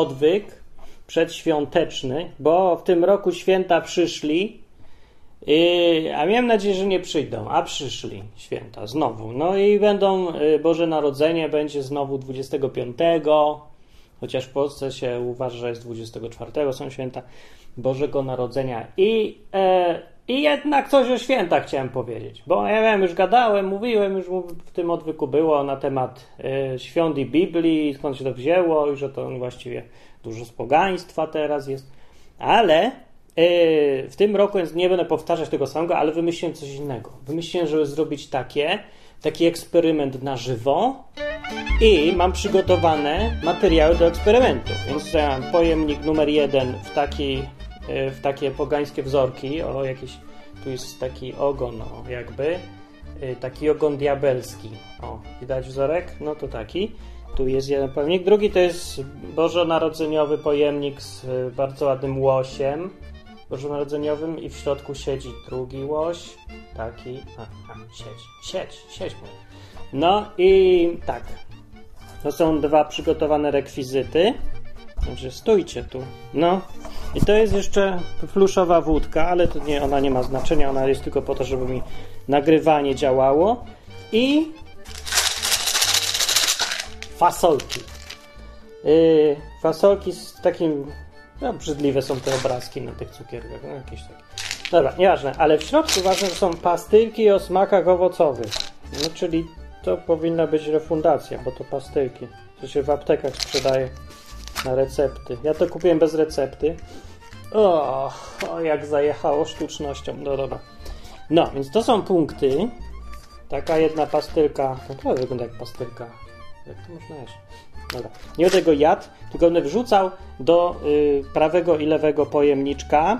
odwyk przedświąteczny, bo w tym roku święta przyszli, yy, a miałem nadzieję, że nie przyjdą, a przyszli święta znowu. No i będą, yy, Boże Narodzenie będzie znowu 25, chociaż w Polsce się uważa, że jest 24, są święta Bożego Narodzenia. I, e, I jednak coś o świętach chciałem powiedzieć, bo ja wiem, już gadałem, mówiłem, już w tym odwyku było na temat e, świąt i Biblii, skąd się to wzięło, i że to właściwie dużo z pogaństwa teraz jest, ale e, w tym roku, więc nie będę powtarzać tego samego, ale wymyśliłem coś innego. Wymyśliłem, żeby zrobić takie, taki eksperyment na żywo i mam przygotowane materiały do eksperymentu. Więc mam pojemnik numer jeden w, taki, w takie pogańskie wzorki, o jakiś, tu jest taki ogon, o, jakby, e, taki ogon diabelski. O, widać wzorek? No to taki. Tu jest jeden pojemnik. Drugi to jest bożonarodzeniowy pojemnik z e, bardzo ładnym łosiem bożonarodzeniowym i w środku siedzi drugi łoś. Taki. A, a siedź, siedź, siedź. No i tak. To są dwa przygotowane rekwizyty. Także stójcie tu. No. I to jest jeszcze fluszowa wódka, ale to nie, ona nie ma znaczenia. Ona jest tylko po to, żeby mi nagrywanie działało. I fasolki. Yy, fasolki z takim. No, brzydliwe są te obrazki na tych cukierkach. No, jakieś takie. Dobra, nieważne, ale w środku ważne są pastylki o smakach owocowych. No, czyli to powinna być refundacja, bo to pastylki. To się w aptekach sprzedaje na recepty. Ja to kupiłem bez recepty. O, o jak zajechało sztucznością. No dobra. No, więc to są punkty. Taka jedna pastylka. Naprawdę wygląda jak pastylka. Jak to można jeść? Dobra. Nie będę go jadł, tylko będę wrzucał do y, prawego i lewego pojemniczka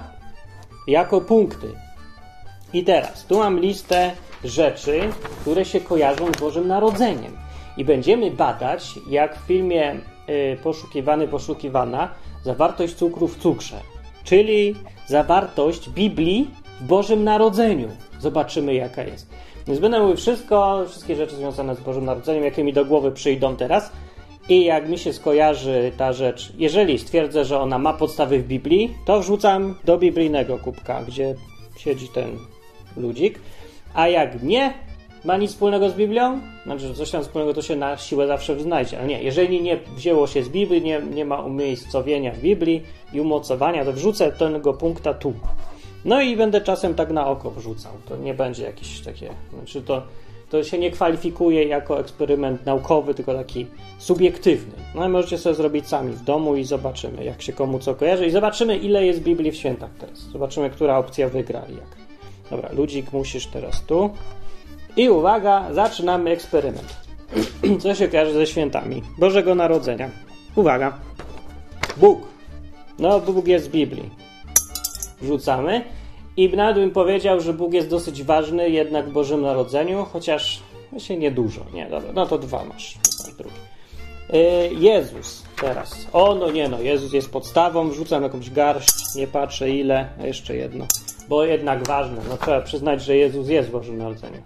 jako punkty. I teraz, tu mam listę rzeczy, które się kojarzą z Bożym Narodzeniem. I będziemy badać, jak w filmie Poszukiwany, Poszukiwana, zawartość cukru w cukrze, czyli zawartość Biblii w Bożym Narodzeniu. Zobaczymy, jaka jest. Więc będę mówił wszystko, wszystkie rzeczy związane z Bożym Narodzeniem, jakie mi do głowy przyjdą teraz. I jak mi się skojarzy ta rzecz, jeżeli stwierdzę, że ona ma podstawy w Biblii, to wrzucam do biblijnego kubka, gdzie siedzi ten ludzik. A jak nie ma nic wspólnego z Biblią, znaczy, że coś tam wspólnego to się na siłę zawsze znajdzie. Ale nie, jeżeli nie wzięło się z Biblii, nie, nie ma umiejscowienia w Biblii i umocowania, to wrzucę tego punkta tu. No i będę czasem tak na oko wrzucał. To nie będzie jakieś takie. Znaczy to, to się nie kwalifikuje jako eksperyment naukowy, tylko taki subiektywny. No i możecie sobie zrobić sami w domu i zobaczymy, jak się komu co kojarzy. I zobaczymy, ile jest Biblii w świętach teraz. Zobaczymy, która opcja wygra i jak. Dobra, ludzik, musisz teraz tu. I uwaga, zaczynamy eksperyment. Co się kojarzy ze świętami? Bożego Narodzenia. Uwaga. Bóg. No, Bóg jest w Biblii. Wrzucamy. I nawet bym powiedział, że Bóg jest dosyć ważny jednak w Bożym Narodzeniu, chociaż się niedużo. Nie, dobra, no to dwa masz. drugi. Yy, Jezus teraz. O, no nie no, Jezus jest podstawą, wrzucam jakąś garść, nie patrzę ile, jeszcze jedno. Bo jednak ważne, no trzeba przyznać, że Jezus jest w Bożym Narodzeniu.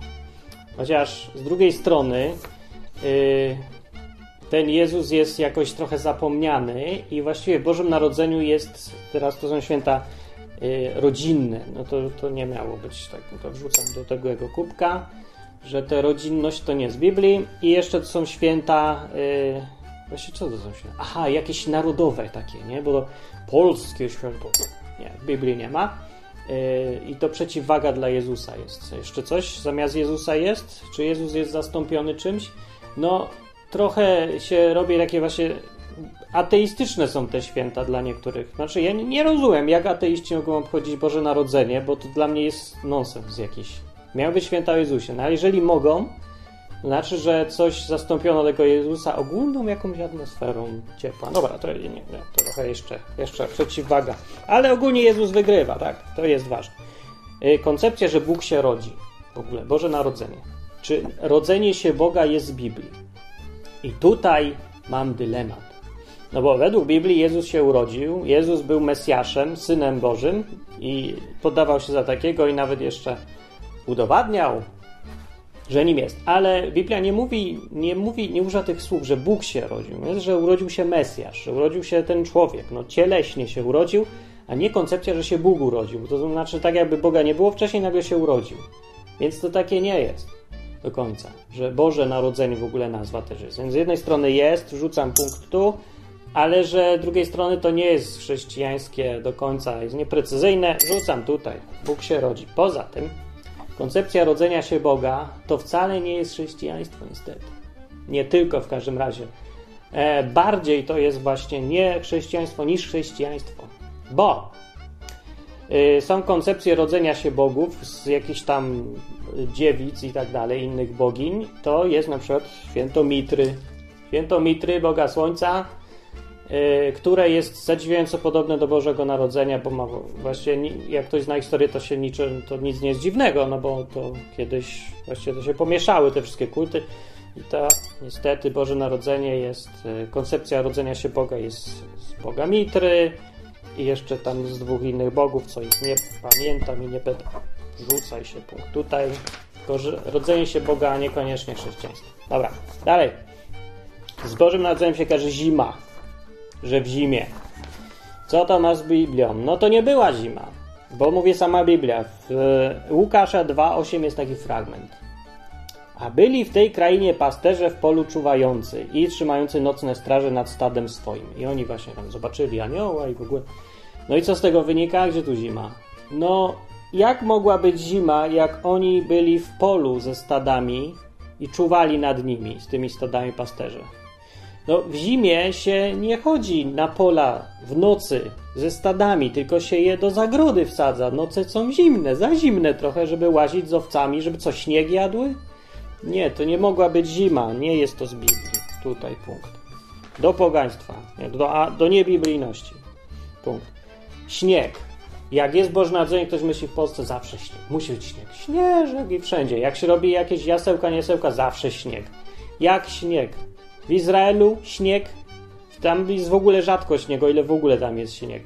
Chociaż z drugiej strony yy, ten Jezus jest jakoś trochę zapomniany i właściwie w Bożym Narodzeniu jest, teraz to są święta yy, rodzinne, no to, to nie miało być tak, no to wrzucam do tego jego kubka, że ta rodzinność to nie z Biblii i jeszcze to są święta, yy, właśnie co to są święta? Aha, jakieś narodowe takie, nie, bo polskie święto, nie, w Biblii nie ma. I to przeciwwaga dla Jezusa jest. Jeszcze coś zamiast Jezusa jest? Czy Jezus jest zastąpiony czymś? No, trochę się robi takie właśnie. Ateistyczne są te święta dla niektórych. Znaczy, ja nie rozumiem, jak ateiści mogą obchodzić Boże Narodzenie, bo to dla mnie jest nonsens jakiś. Miały święta o Jezusie, no ale jeżeli mogą, znaczy, że coś zastąpiono tego Jezusa ogólną jakąś atmosferą ciepła. Dobra, to nie, nie, to trochę jeszcze, jeszcze przeciwwaga. Ale ogólnie Jezus wygrywa, tak? To jest ważne. Koncepcja, że Bóg się rodzi. W ogóle, Boże Narodzenie. Czy rodzenie się Boga jest z Biblii? I tutaj mam dylemat. No bo według Biblii Jezus się urodził, Jezus był Mesjaszem, Synem Bożym i podawał się za takiego i nawet jeszcze udowadniał że nim jest. Ale Biblia nie mówi, nie mówi, nie używa tych słów, że Bóg się rodził. Jest, że urodził się Mesjasz, że urodził się ten człowiek, no cieleśnie się urodził, a nie koncepcja, że się Bóg urodził. To znaczy tak jakby Boga nie było wcześniej, nagle się urodził. Więc to takie nie jest do końca, że Boże Narodzenie w ogóle nazwa też jest. Więc z jednej strony jest, rzucam punkt tu, ale że z drugiej strony to nie jest chrześcijańskie do końca, jest nieprecyzyjne, rzucam tutaj. Bóg się rodzi. Poza tym koncepcja rodzenia się Boga to wcale nie jest chrześcijaństwo niestety. Nie tylko w każdym razie. E, bardziej to jest właśnie nie chrześcijaństwo niż chrześcijaństwo. Bo y, są koncepcje rodzenia się bogów z jakichś tam dziewic i tak dalej, innych bogiń. To jest na przykład święto Mitry. Święto Mitry, Boga Słońca, które jest zadziwiająco podobne do Bożego Narodzenia, bo ma właśnie, jak ktoś zna historię, to się niczym, to nic nie jest dziwnego, no bo to kiedyś właściwie to się pomieszały te wszystkie kulty i to niestety Boże Narodzenie jest, y, koncepcja rodzenia się Boga jest z Boga Mitry, i jeszcze tam z dwóch innych bogów, co ich nie pamiętam i nie będę. Rzucaj się punkt. Tutaj tylko rodzenie się Boga, a niekoniecznie chrześcijaństwo. Dobra, dalej. Z Bożym Narodzeniem się każe zima, że w zimie. Co to ma z Biblią? No to nie była zima, bo mówię sama Biblia. W Łukasza 2,8 jest taki fragment. A byli w tej krainie pasterze w polu czuwający i trzymający nocne straże nad stadem swoim. I oni właśnie tam zobaczyli anioła i w ogóle. No i co z tego wynika? Gdzie tu zima? No, jak mogła być zima, jak oni byli w polu ze stadami i czuwali nad nimi, z tymi stadami pasterze? No, w zimie się nie chodzi na pola w nocy ze stadami, tylko się je do zagrody wsadza. Noce są zimne, za zimne trochę, żeby łazić z owcami, żeby co, śnieg jadły? Nie, to nie mogła być zima, nie jest to z Biblii. Tutaj punkt. Do pogaństwa, do, a, do niebiblijności. Punkt. Śnieg. Jak jest Boże Narodzenie, ktoś myśli w Polsce zawsze śnieg. Musi być śnieg. Śnieżek i wszędzie. Jak się robi jakieś jasełka, niesełka, zawsze śnieg. Jak śnieg? W Izraelu śnieg. Tam jest w ogóle rzadko śnieg, o ile w ogóle tam jest śnieg.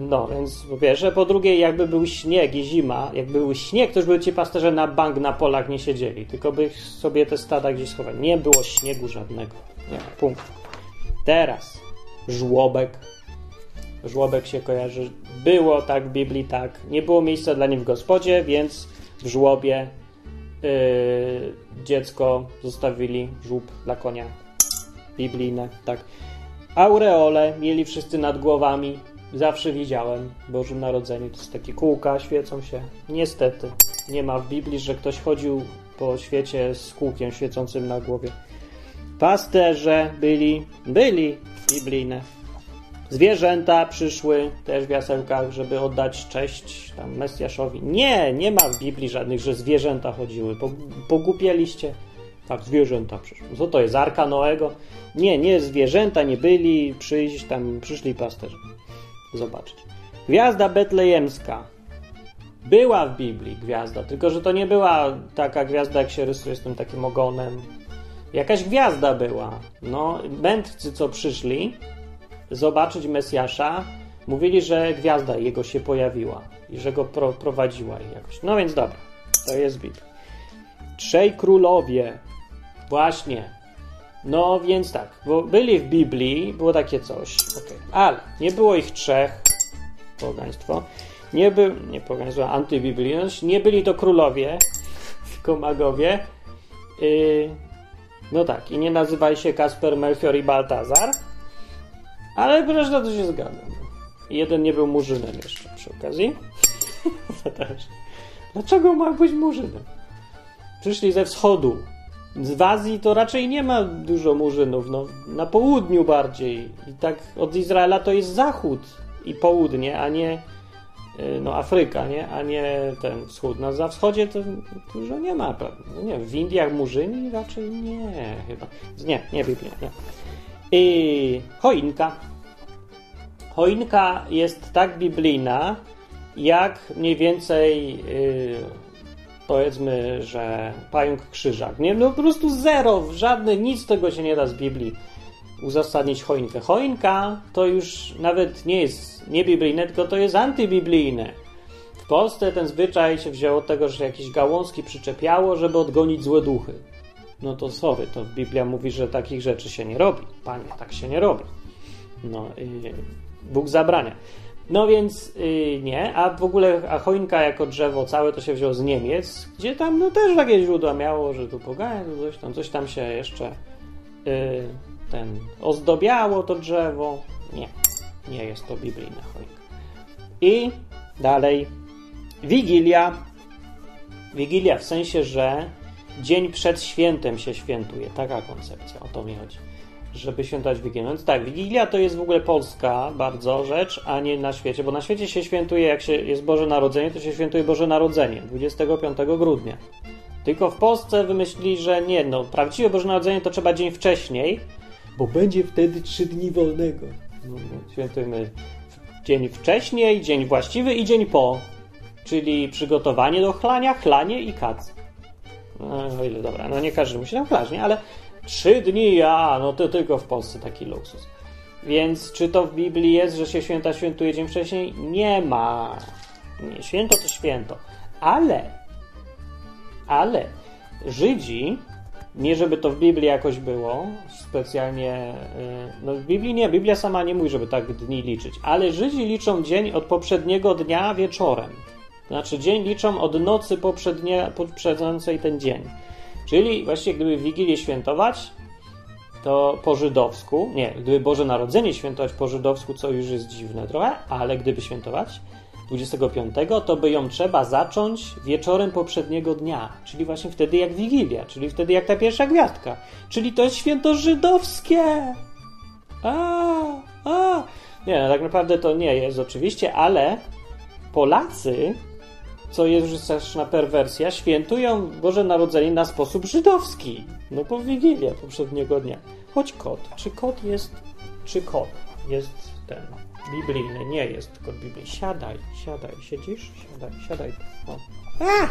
No, więc po pierwsze. Po drugie, jakby był śnieg i zima, jakby był śnieg, to już by ci pasterze na bank na polach nie siedzieli, tylko by sobie te stada gdzieś schowali. Nie było śniegu żadnego. Nie, punkt. Teraz żłobek. Żłobek się kojarzy. Było tak w Biblii, tak. Nie było miejsca dla nich w gospodzie, więc w żłobie yy, dziecko zostawili żłób dla konia. Biblijne, tak. Aureole mieli wszyscy nad głowami, Zawsze widziałem w Bożym Narodzeniu. To jest takie kółka, świecą się. Niestety, nie ma w Biblii, że ktoś chodził po świecie z kółkiem świecącym na głowie. Pasterze byli, byli biblijne. Zwierzęta przyszły też w jasełkach, żeby oddać cześć tam Mesjaszowi. Nie, nie ma w Biblii żadnych, że zwierzęta chodziły. Pogłupieliście. Tak, zwierzęta przyszły. Co to jest? Arka Noego? Nie, nie, zwierzęta nie byli, przyjść tam, przyszli pasterze zobaczyć. Gwiazda betlejemska. Była w Biblii gwiazda, tylko że to nie była taka gwiazda, jak się rysuje z tym takim ogonem. Jakaś gwiazda była. No, mędrcy, co przyszli zobaczyć Mesjasza, mówili, że gwiazda jego się pojawiła i że go pro, prowadziła jakoś. No więc dobra, to jest Biblia. Trzej królowie. Właśnie. No więc tak, bo byli w Biblii, było takie coś, okay. ale nie było ich trzech, pogaństwo, nie był, nie pogaństwo, antybiblijność, nie byli to królowie, tylko magowie. Yy, no tak, i nie nazywali się Kasper, Melchior i Baltazar, ale proszę, to się zgadzam. Jeden nie był murzynem jeszcze przy okazji. Dlaczego ma być murzynem? Przyszli ze wschodu, w Azji to raczej nie ma dużo murzynów, no, na południu bardziej. I tak od Izraela to jest zachód i południe, a nie y, no, Afryka, nie? a nie ten wschód. Na za wschodzie to dużo nie ma? No nie, w Indiach murzyni raczej nie, chyba. Nie, nie Biblia, nie. I choinka. Choinka jest tak biblijna, jak mniej więcej yy, powiedzmy, że pająk krzyżak. Nie, no po prostu zero, żadne, nic tego się nie da z Biblii uzasadnić choinkę. Choinka to już nawet nie jest niebiblijne, tylko to jest antybiblijne. W Polsce ten zwyczaj się wziął od tego, że jakieś gałązki przyczepiało, żeby odgonić złe duchy. No to sorry, to Biblia mówi, że takich rzeczy się nie robi. Panie, tak się nie robi. No, yy, Bóg zabrania. No więc yy, nie, a w ogóle a choinka jako drzewo całe to się wziął z Niemiec, gdzie tam no też takie źródła miało, że tu pogania, tu coś tam, coś tam się jeszcze yy, ten ozdobiało to drzewo. Nie, nie jest to biblijna choinka. I dalej Wigilia. Wigilia w sensie, że dzień przed świętem się świętuje. Taka koncepcja, o to mi chodzi. Żeby świętować Wigilię. No tak, Wigilia to jest w ogóle polska bardzo rzecz, a nie na świecie, bo na świecie się świętuje, jak się jest Boże Narodzenie, to się świętuje Boże Narodzenie 25 grudnia. Tylko w Polsce wymyślili, że nie, no prawdziwe Boże Narodzenie to trzeba dzień wcześniej, bo będzie wtedy trzy dni wolnego. No, no, świętujemy dzień wcześniej, dzień właściwy i dzień po, czyli przygotowanie do chlania, chlanie i kac. No ile dobra, no nie każdy musi tam chlać? Ale trzy dni, a no to tylko w Polsce taki luksus. Więc czy to w Biblii jest, że się święta świętuje dzień wcześniej? Nie ma. Nie, święto to święto. Ale, ale Żydzi, nie żeby to w Biblii jakoś było, specjalnie, no w Biblii nie, Biblia sama nie mówi, żeby tak dni liczyć, ale Żydzi liczą dzień od poprzedniego dnia wieczorem. Znaczy dzień liczą od nocy poprzedzającej ten dzień. Czyli właściwie gdyby Wigilię świętować, to po żydowsku, nie, gdyby Boże Narodzenie świętować po żydowsku, co już jest dziwne trochę, ale gdyby świętować 25, to by ją trzeba zacząć wieczorem poprzedniego dnia, czyli właśnie wtedy jak Wigilia, czyli wtedy jak ta pierwsza gwiazdka. Czyli to jest święto żydowskie! A, a. Nie, no tak naprawdę to nie jest oczywiście, ale Polacy co jest już straszna perwersja, świętują Boże Narodzenie na sposób żydowski. No bo Wigilia poprzedniego dnia. Choć kot. Czy kot jest... Czy kot jest ten biblijny? Nie jest kot biblijny. Siadaj, siadaj. Siedzisz? Siadaj, siadaj. O. A!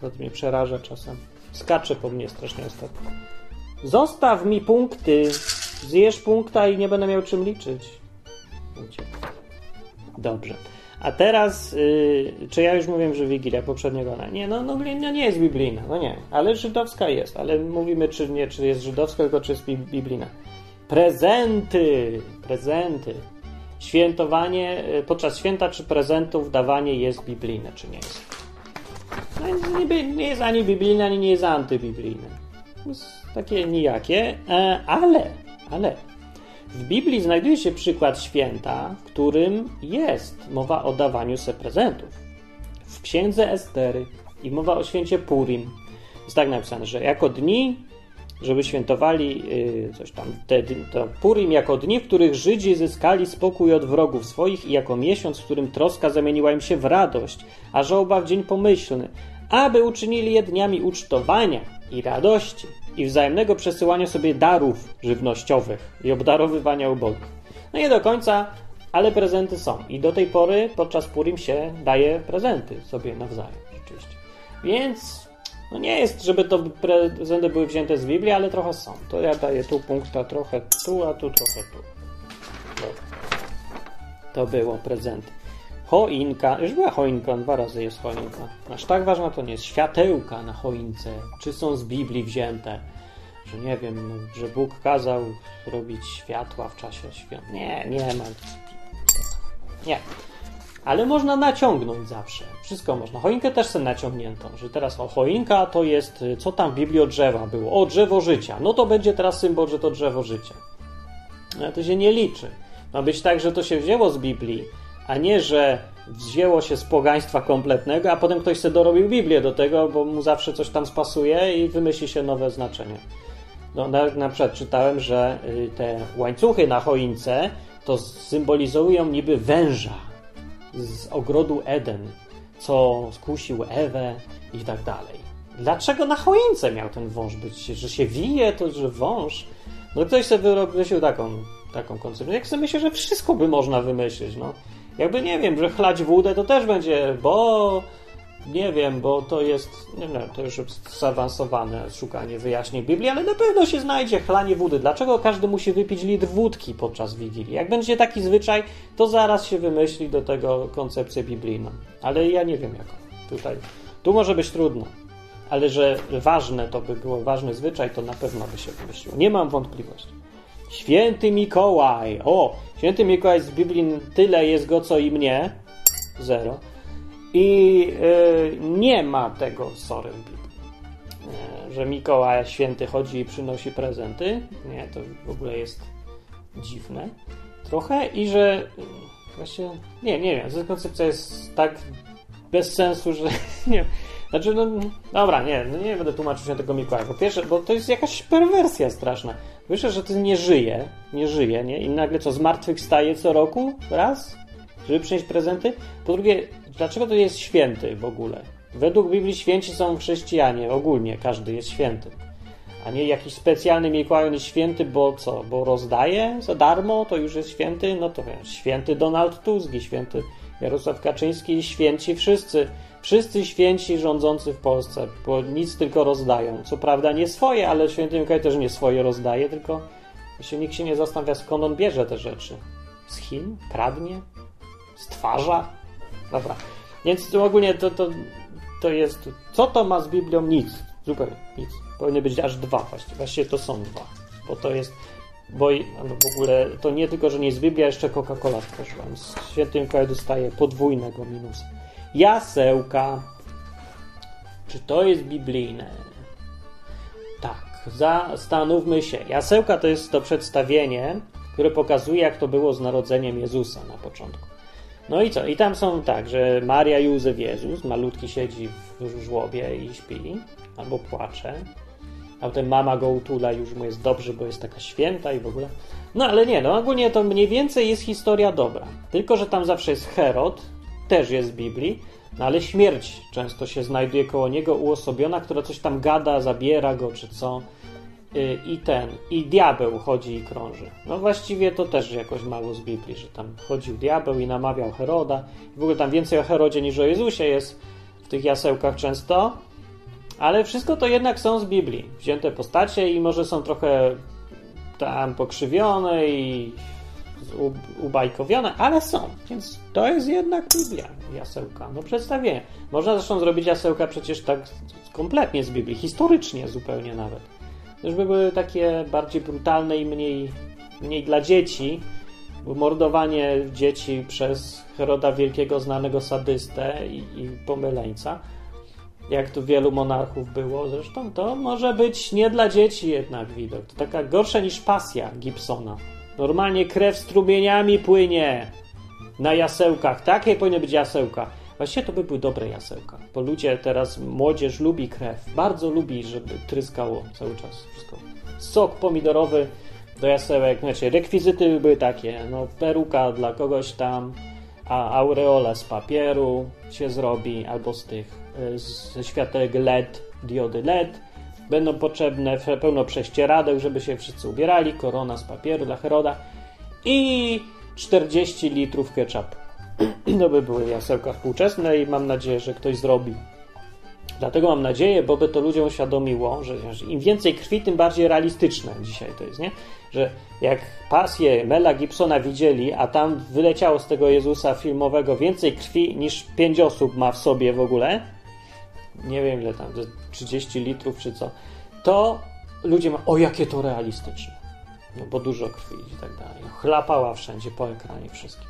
To mnie przeraża czasem. Skacze po mnie strasznie ostatnio. Zostaw mi punkty. Zjesz punkta i nie będę miał czym liczyć. Dobrze. A teraz, yy, czy ja już mówiłem, że Wigilia poprzedniego dnia? Nie, no, no, no nie jest biblijna, no nie, ale żydowska jest, ale mówimy, czy nie, czy jest żydowska, tylko czy jest biblijna. Prezenty, prezenty. Świętowanie, y, podczas święta czy prezentów dawanie jest biblijne, czy nie jest? No, nie, nie jest ani biblijne, ani nie jest antybiblijne. Jest takie nijakie, e, ale, ale w Biblii znajduje się przykład święta, którym jest mowa o dawaniu se prezentów. W księdze Estery i mowa o święcie Purim. Jest tak napisane, że jako dni, żeby świętowali yy, coś tam, te, to Purim jako dni, w których Żydzi zyskali spokój od wrogów swoich i jako miesiąc, w którym troska zamieniła im się w radość, a żałoba w dzień pomyślny, aby uczynili je dniami ucztowania i radości i wzajemnego przesyłania sobie darów żywnościowych i obdarowywania ubogich. No nie do końca, ale prezenty są. I do tej pory podczas Purim się daje prezenty sobie nawzajem, rzeczywiście. Więc no nie jest, żeby to prezenty były wzięte z Biblii, ale trochę są. To ja daję tu punkta trochę tu, a tu trochę tu. To było prezenty. Choinka, już była choinka, dwa razy jest choinka. Aż tak ważna to nie jest. Światełka na choince, czy są z Biblii wzięte, że nie wiem, że Bóg kazał robić światła w czasie świąt. Nie, nie ma. Nie. Ale można naciągnąć zawsze. Wszystko można. Choinkę też sobie naciągniętą, że teraz o choinka to jest, co tam w Biblii o drzewa było? O, drzewo życia. No to będzie teraz symbol, że to drzewo życia. Ale to się nie liczy. Ma być tak, że to się wzięło z Biblii, a nie, że wzięło się z pogaństwa kompletnego, a potem ktoś sobie dorobił Biblię do tego, bo mu zawsze coś tam spasuje i wymyśli się nowe znaczenie. No, na, na przykład czytałem, że y, te łańcuchy na choince to symbolizują niby węża z ogrodu Eden, co skusił Ewę i tak dalej. Dlaczego na choince miał ten wąż być? Że się wije, to że wąż? No ktoś sobie wymyślił taką, taką koncepcję. Jak sobie myślę, że wszystko by można wymyślić, no. Jakby nie wiem, że chlać wódę to też będzie, bo nie wiem, bo to jest, nie wiem, to już zaawansowane szukanie wyjaśnień Biblii, ale na pewno się znajdzie chlanie wody. Dlaczego każdy musi wypić litr wódki podczas Wigilii? Jak będzie taki zwyczaj, to zaraz się wymyśli do tego koncepcję biblijną. Ale ja nie wiem jaką. Tutaj, tu może być trudno. Ale że ważne to by było, ważny zwyczaj, to na pewno by się wymyśliło. Nie mam wątpliwości. Święty Mikołaj. O, święty Mikołaj z Biblii tyle jest go, co i mnie. Zero. I yy, nie ma tego sorry. Yy, że Mikołaj święty chodzi i przynosi prezenty. Nie, to w ogóle jest dziwne. Trochę. I że yy, właśnie... Nie, nie wiem. Ta koncepcja jest tak bez sensu, że nie znaczy, no dobra, nie, no nie będę tłumaczył się tego Mikołaja. Po pierwsze, bo to jest jakaś perwersja straszna. Myślę, że ty nie żyje, nie żyje, nie? I nagle co, zmartwychwstaje co roku? Raz? Żeby przynieść prezenty? Po drugie, dlaczego to jest święty w ogóle? Według Biblii święci są chrześcijanie, ogólnie każdy jest święty. A nie jakiś specjalny Mikołaj jest święty, bo co? Bo rozdaje za darmo, to już jest święty? No to wiem, święty Donald Tusk święty Jarosław Kaczyński święci wszyscy Wszyscy święci rządzący w Polsce, bo nic tylko rozdają. Co prawda nie swoje, ale święty Mikołaj też nie swoje rozdaje, tylko się nikt się nie zastanawia, skąd on bierze te rzeczy. Z Chin? Kradnie? Stwarza? Dobra. Więc ogólnie to, to, to jest... Co to ma z Biblią? Nic. Zupełnie nic. Powinny być aż dwa właściwie. Właściwie to są dwa. Bo to jest... Bo no w ogóle to nie tylko, że nie jest Biblia, jeszcze Coca-Cola stworzyła. Święty Mikołaj dostaje podwójnego minusa. Jasełka. Czy to jest biblijne? Tak, zastanówmy się. Jasełka to jest to przedstawienie, które pokazuje, jak to było z narodzeniem Jezusa na początku. No i co? I tam są tak, że Maria Józef Jezus, malutki siedzi w żłobie i śpi, albo płacze, a potem mama go utula, już mu jest dobrze, bo jest taka święta i w ogóle. No ale nie, no ogólnie to mniej więcej jest historia dobra. Tylko, że tam zawsze jest Herod, też jest w Biblii, no ale śmierć często się znajduje koło niego uosobiona, która coś tam gada, zabiera go czy co. Y, I ten, i diabeł chodzi i krąży. No właściwie to też jakoś mało z Biblii, że tam chodził diabeł i namawiał Heroda. W ogóle tam więcej o Herodzie niż o Jezusie jest w tych jasełkach często. Ale wszystko to jednak są z Biblii. Wzięte postacie i może są trochę tam pokrzywione i ubajkowione, ale są. Więc to jest jednak Biblia, jasełka. No przedstawienie. Można zresztą zrobić jasełka przecież tak kompletnie z Biblii, historycznie zupełnie nawet. Żeby były takie bardziej brutalne i mniej, mniej dla dzieci. Mordowanie dzieci przez Heroda Wielkiego, znanego sadystę i, i pomyleńca. Jak tu wielu monarchów było zresztą, to może być nie dla dzieci jednak widok. To taka gorsza niż pasja Gibsona. Normalnie krew strumieniami płynie na jasełkach. Takie powinny być jasełka. Właściwie to by były dobre jasełka, bo ludzie teraz, młodzież lubi krew. Bardzo lubi, żeby tryskało cały czas wszystko. Sok pomidorowy do jasełek, znaczy rekwizyty by były takie, no peruka dla kogoś tam, a aureola z papieru się zrobi, albo z tych, e, ze światełek LED, diody LED, Będą potrzebne pełno prześcieradeł, żeby się wszyscy ubierali, korona z papieru dla Heroda i 40 litrów ketchup. To by były jasełka współczesne i mam nadzieję, że ktoś zrobi. Dlatego mam nadzieję, bo by to ludziom uświadomiło, że im więcej krwi, tym bardziej realistyczne dzisiaj to jest, nie? Że jak pasję Mela Gibsona widzieli, a tam wyleciało z tego Jezusa filmowego więcej krwi niż pięć osób ma w sobie w ogóle, nie wiem ile tam, 30 litrów czy co, to ludzie mają, o jakie to realistyczne. No bo dużo krwi i tak dalej. Chlapała wszędzie po ekranie wszystkim.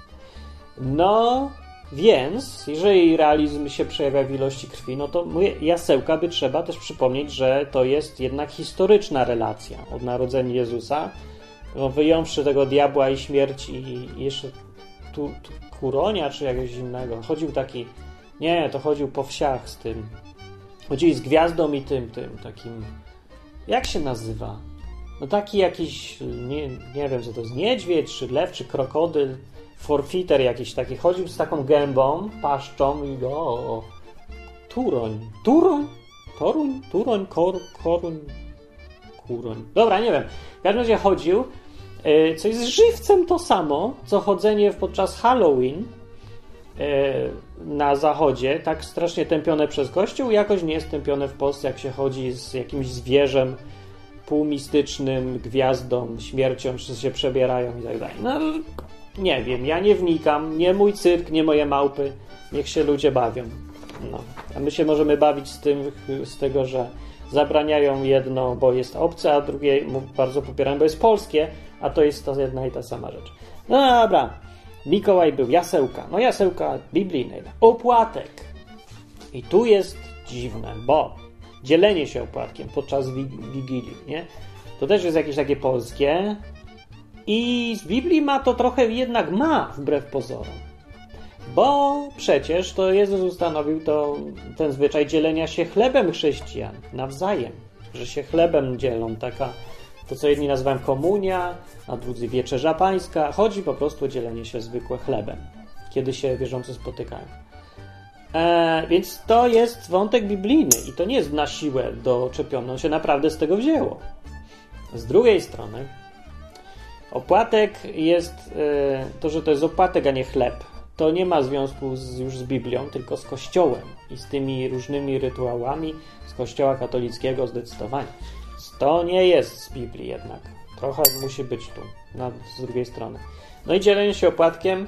No, więc, jeżeli realizm się przejawia w ilości krwi, no to jasełka by trzeba też przypomnieć, że to jest jednak historyczna relacja od narodzenia Jezusa, no, wyjąwszy tego diabła i śmierci i jeszcze tu, tu kuronia czy jakiegoś innego. Chodził taki, nie, to chodził po wsiach z tym, Chodzili z gwiazdą i tym, tym takim. Jak się nazywa? No taki jakiś, nie, nie wiem, co to jest, niedźwiedź, czy lew, czy krokodyl, forfiter jakiś taki. Chodził z taką gębą, paszczą i go. O, turoń. Turoń? Toruń? Turoń? Kor, koruń? Kuroń. Dobra, nie wiem. W każdym razie chodził. E, co jest żywcem to samo, co chodzenie podczas Halloween na zachodzie, tak strasznie tępione przez Kościół, jakoś nie jest tępione w Polsce, jak się chodzi z jakimś zwierzem półmistycznym, gwiazdą, śmiercią, czy się przebierają i tak dalej. No, nie wiem, ja nie wnikam, nie mój cyrk, nie moje małpy, niech się ludzie bawią. No. A my się możemy bawić z tym, z tego, że zabraniają jedno, bo jest obce, a drugie bardzo popierają, bo jest polskie, a to jest to jedna i ta sama rzecz. No dobra, Mikołaj był, jasełka. No jasełka biblijne. Opłatek. I tu jest dziwne, bo dzielenie się opłatkiem podczas Wigilii, nie? To też jest jakieś takie polskie. I z Biblii ma to trochę jednak ma, wbrew pozorom. Bo przecież to Jezus ustanowił to, ten zwyczaj dzielenia się chlebem chrześcijan nawzajem, że się chlebem dzielą, taka to, co jedni nazywają komunia, a drudzy wieczerza pańska. Chodzi po prostu o dzielenie się zwykłe chlebem, kiedy się wierzący spotykają. E, więc to jest wątek biblijny i to nie jest na siłę doczepione, on się naprawdę z tego wzięło. Z drugiej strony, opłatek jest, e, to, że to jest opłatek, a nie chleb, to nie ma związku z, już z Biblią, tylko z Kościołem i z tymi różnymi rytuałami z Kościoła katolickiego zdecydowanie. To nie jest z Biblii jednak. Trochę musi być tu, na, z drugiej strony. No i dzielenie się opłatkiem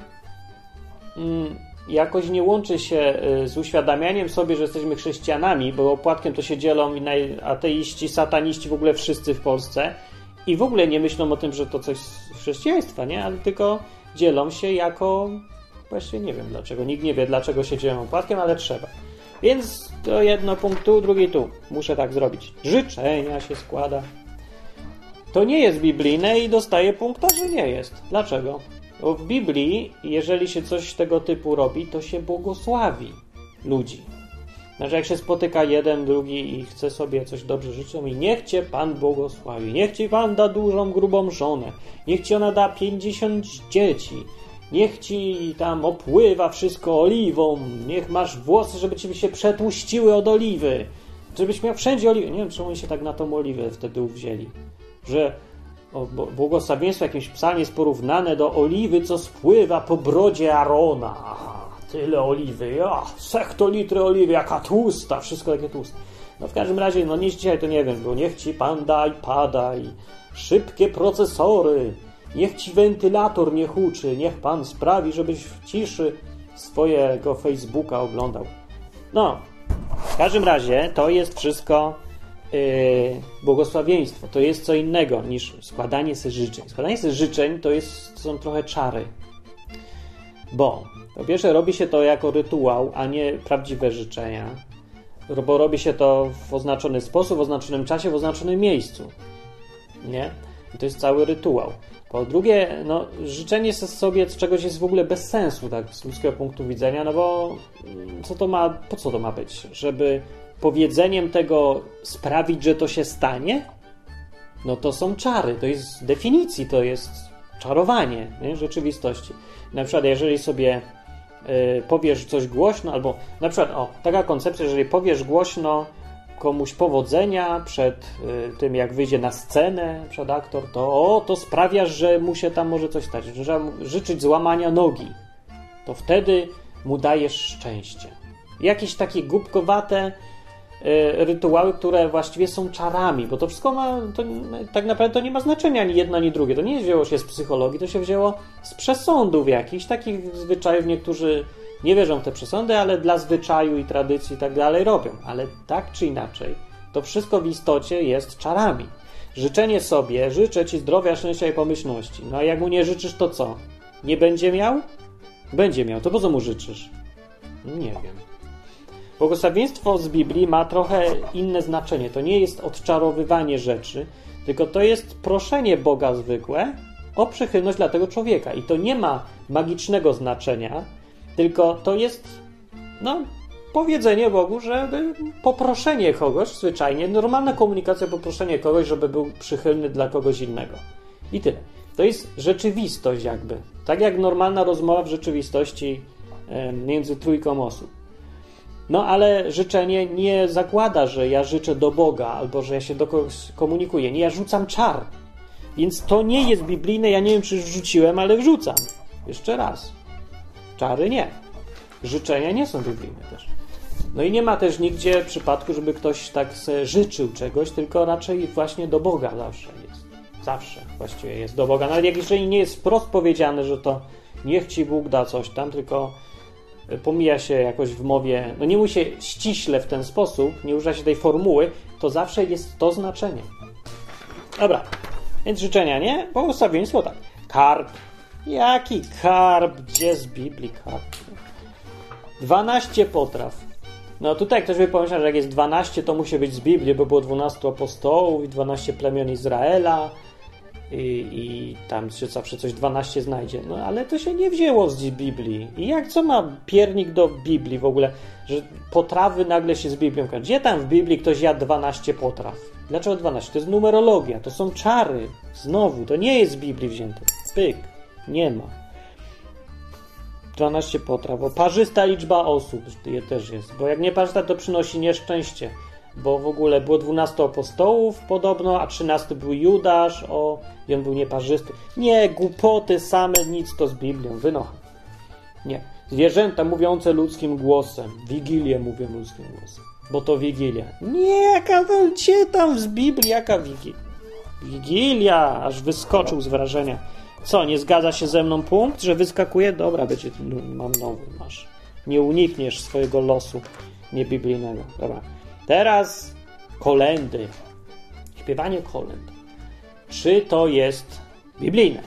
mm, jakoś nie łączy się y, z uświadamianiem sobie, że jesteśmy chrześcijanami, bo opłatkiem to się dzielą ateiści, sataniści, w ogóle wszyscy w Polsce i w ogóle nie myślą o tym, że to coś z chrześcijaństwa, nie? Ale tylko dzielą się jako... Właśnie nie wiem dlaczego. Nikt nie wie, dlaczego się dzielą opłatkiem, ale trzeba. Więc to jedno punkt tu, drugi tu. Muszę tak zrobić. Życzenia się składa. To nie jest biblijne i dostaje punkta, że nie jest. Dlaczego? Bo w Biblii, jeżeli się coś tego typu robi, to się błogosławi ludzi. Znaczy, jak się spotyka jeden, drugi i chce sobie coś dobrze życzą i niech cię Pan błogosławi, niech ci Pan da dużą, grubą żonę, niech ci ona da 50 dzieci, Niech ci tam opływa wszystko oliwą. Niech masz włosy, żeby ci się przetłuściły od oliwy. Żebyś miał wszędzie oliwę. Nie wiem, czemu oni się tak na tą oliwę wtedy uwzięli. Że błogosławieństwo jakimś psalmie jest porównane do oliwy, co spływa po brodzie Arona. Tyle oliwy. Ja, litry oliwy, jaka tłusta. Wszystko takie tłuste. No w każdym razie, no nie dzisiaj to nie wiem, bo niech ci pan da i pada i szybkie procesory Niech ci wentylator nie huczy, niech pan sprawi, żebyś w ciszy swojego Facebooka oglądał. No, w każdym razie to jest wszystko yy, błogosławieństwo. To jest co innego niż składanie sobie życzeń. Składanie sobie życzeń to jest, są trochę czary. Bo po pierwsze robi się to jako rytuał, a nie prawdziwe życzenia. Bo robi się to w oznaczony sposób, w oznaczonym czasie, w oznaczonym miejscu. Nie? I to jest cały rytuał. Po drugie, no, życzenie sobie czegoś jest w ogóle bez sensu, tak, z ludzkiego punktu widzenia, no bo mm, co to ma, po co to ma być? Żeby powiedzeniem tego sprawić, że to się stanie? No to są czary, to jest z definicji, to jest czarowanie nie? rzeczywistości. Na przykład, jeżeli sobie y, powiesz coś głośno, albo na przykład, o, taka koncepcja, jeżeli powiesz głośno, komuś powodzenia przed y, tym, jak wyjdzie na scenę, przed aktor, to o, to sprawia, że mu się tam może coś stać, że życzyć złamania nogi. To wtedy mu dajesz szczęście. Jakieś takie głupkowate y, rytuały, które właściwie są czarami, bo to wszystko ma, to, tak naprawdę to nie ma znaczenia ani jedno, ani drugie. To nie wzięło się z psychologii, to się wzięło z przesądów jakichś, takich zwyczajów niektórzy nie wierzą w te przesądy, ale dla zwyczaju i tradycji i tak dalej robią. Ale tak czy inaczej, to wszystko w istocie jest czarami. Życzenie sobie, życzę ci zdrowia, szczęścia i pomyślności. No a jak mu nie życzysz, to co? Nie będzie miał? Będzie miał. To po co mu życzysz? Nie wiem. Błogosławieństwo z Biblii ma trochę inne znaczenie. To nie jest odczarowywanie rzeczy, tylko to jest proszenie Boga zwykłe o przychylność dla tego człowieka. I to nie ma magicznego znaczenia, tylko to jest, no, powiedzenie Bogu, żeby poproszenie kogoś, zwyczajnie, normalna komunikacja, poproszenie kogoś, żeby był przychylny dla kogoś innego. I tyle. To jest rzeczywistość jakby. Tak jak normalna rozmowa w rzeczywistości między trójką osób. No ale życzenie nie zakłada, że ja życzę do Boga albo że ja się do kogoś komunikuję. Nie, ja rzucam czar. Więc to nie jest biblijne, ja nie wiem czy rzuciłem, ale wrzucam. Jeszcze raz. Czary nie. życzenia nie są biblijne też. No i nie ma też nigdzie przypadku, żeby ktoś tak sobie życzył czegoś, tylko raczej właśnie do Boga zawsze jest. Zawsze właściwie jest do Boga. Nawet jak jeżeli nie jest wprost powiedziane, że to niech ci Bóg da coś tam, tylko pomija się jakoś w mowie, no nie mówi się ściśle w ten sposób, nie używa się tej formuły, to zawsze jest to znaczenie. Dobra, więc życzenia, nie? Słowa tak. Karp. Jaki karp? Gdzie z Biblii karp? 12 potraw. No tutaj ktoś by pomyślał, że jak jest 12, to musi być z Biblii, bo było 12 apostołów i 12 plemion Izraela i, i tam się zawsze coś 12 znajdzie. No ale to się nie wzięło z Biblii. I jak co ma piernik do Biblii w ogóle, że potrawy nagle się z Biblią kojarzą? Gdzie tam w Biblii ktoś jadł 12 potraw? Dlaczego 12? To jest numerologia, to są czary. Znowu, to nie jest z Biblii wzięte. Pyk, nie ma. 12 potraw, bo parzysta liczba osób je też jest, bo jak nie parzysta, to przynosi nieszczęście, bo w ogóle było 12 apostołów podobno, a 13 był Judasz, o, i on był nieparzysty. Nie, głupoty same, nic to z Biblią, wynocha. Nie. Zwierzęta mówiące ludzkim głosem, Wigilię mówią ludzkim głosem, bo to Wigilia. Nie, jaka to, gdzie tam z Biblii, jaka Wigilia? Wigilia, aż wyskoczył z wrażenia. Co, nie zgadza się ze mną punkt, że wyskakuje? Dobra, będzie, mam nowy, masz. Nie unikniesz swojego losu niebiblijnego. Dobra. Teraz kolendy. Śpiewanie kolend. Czy to jest biblijne?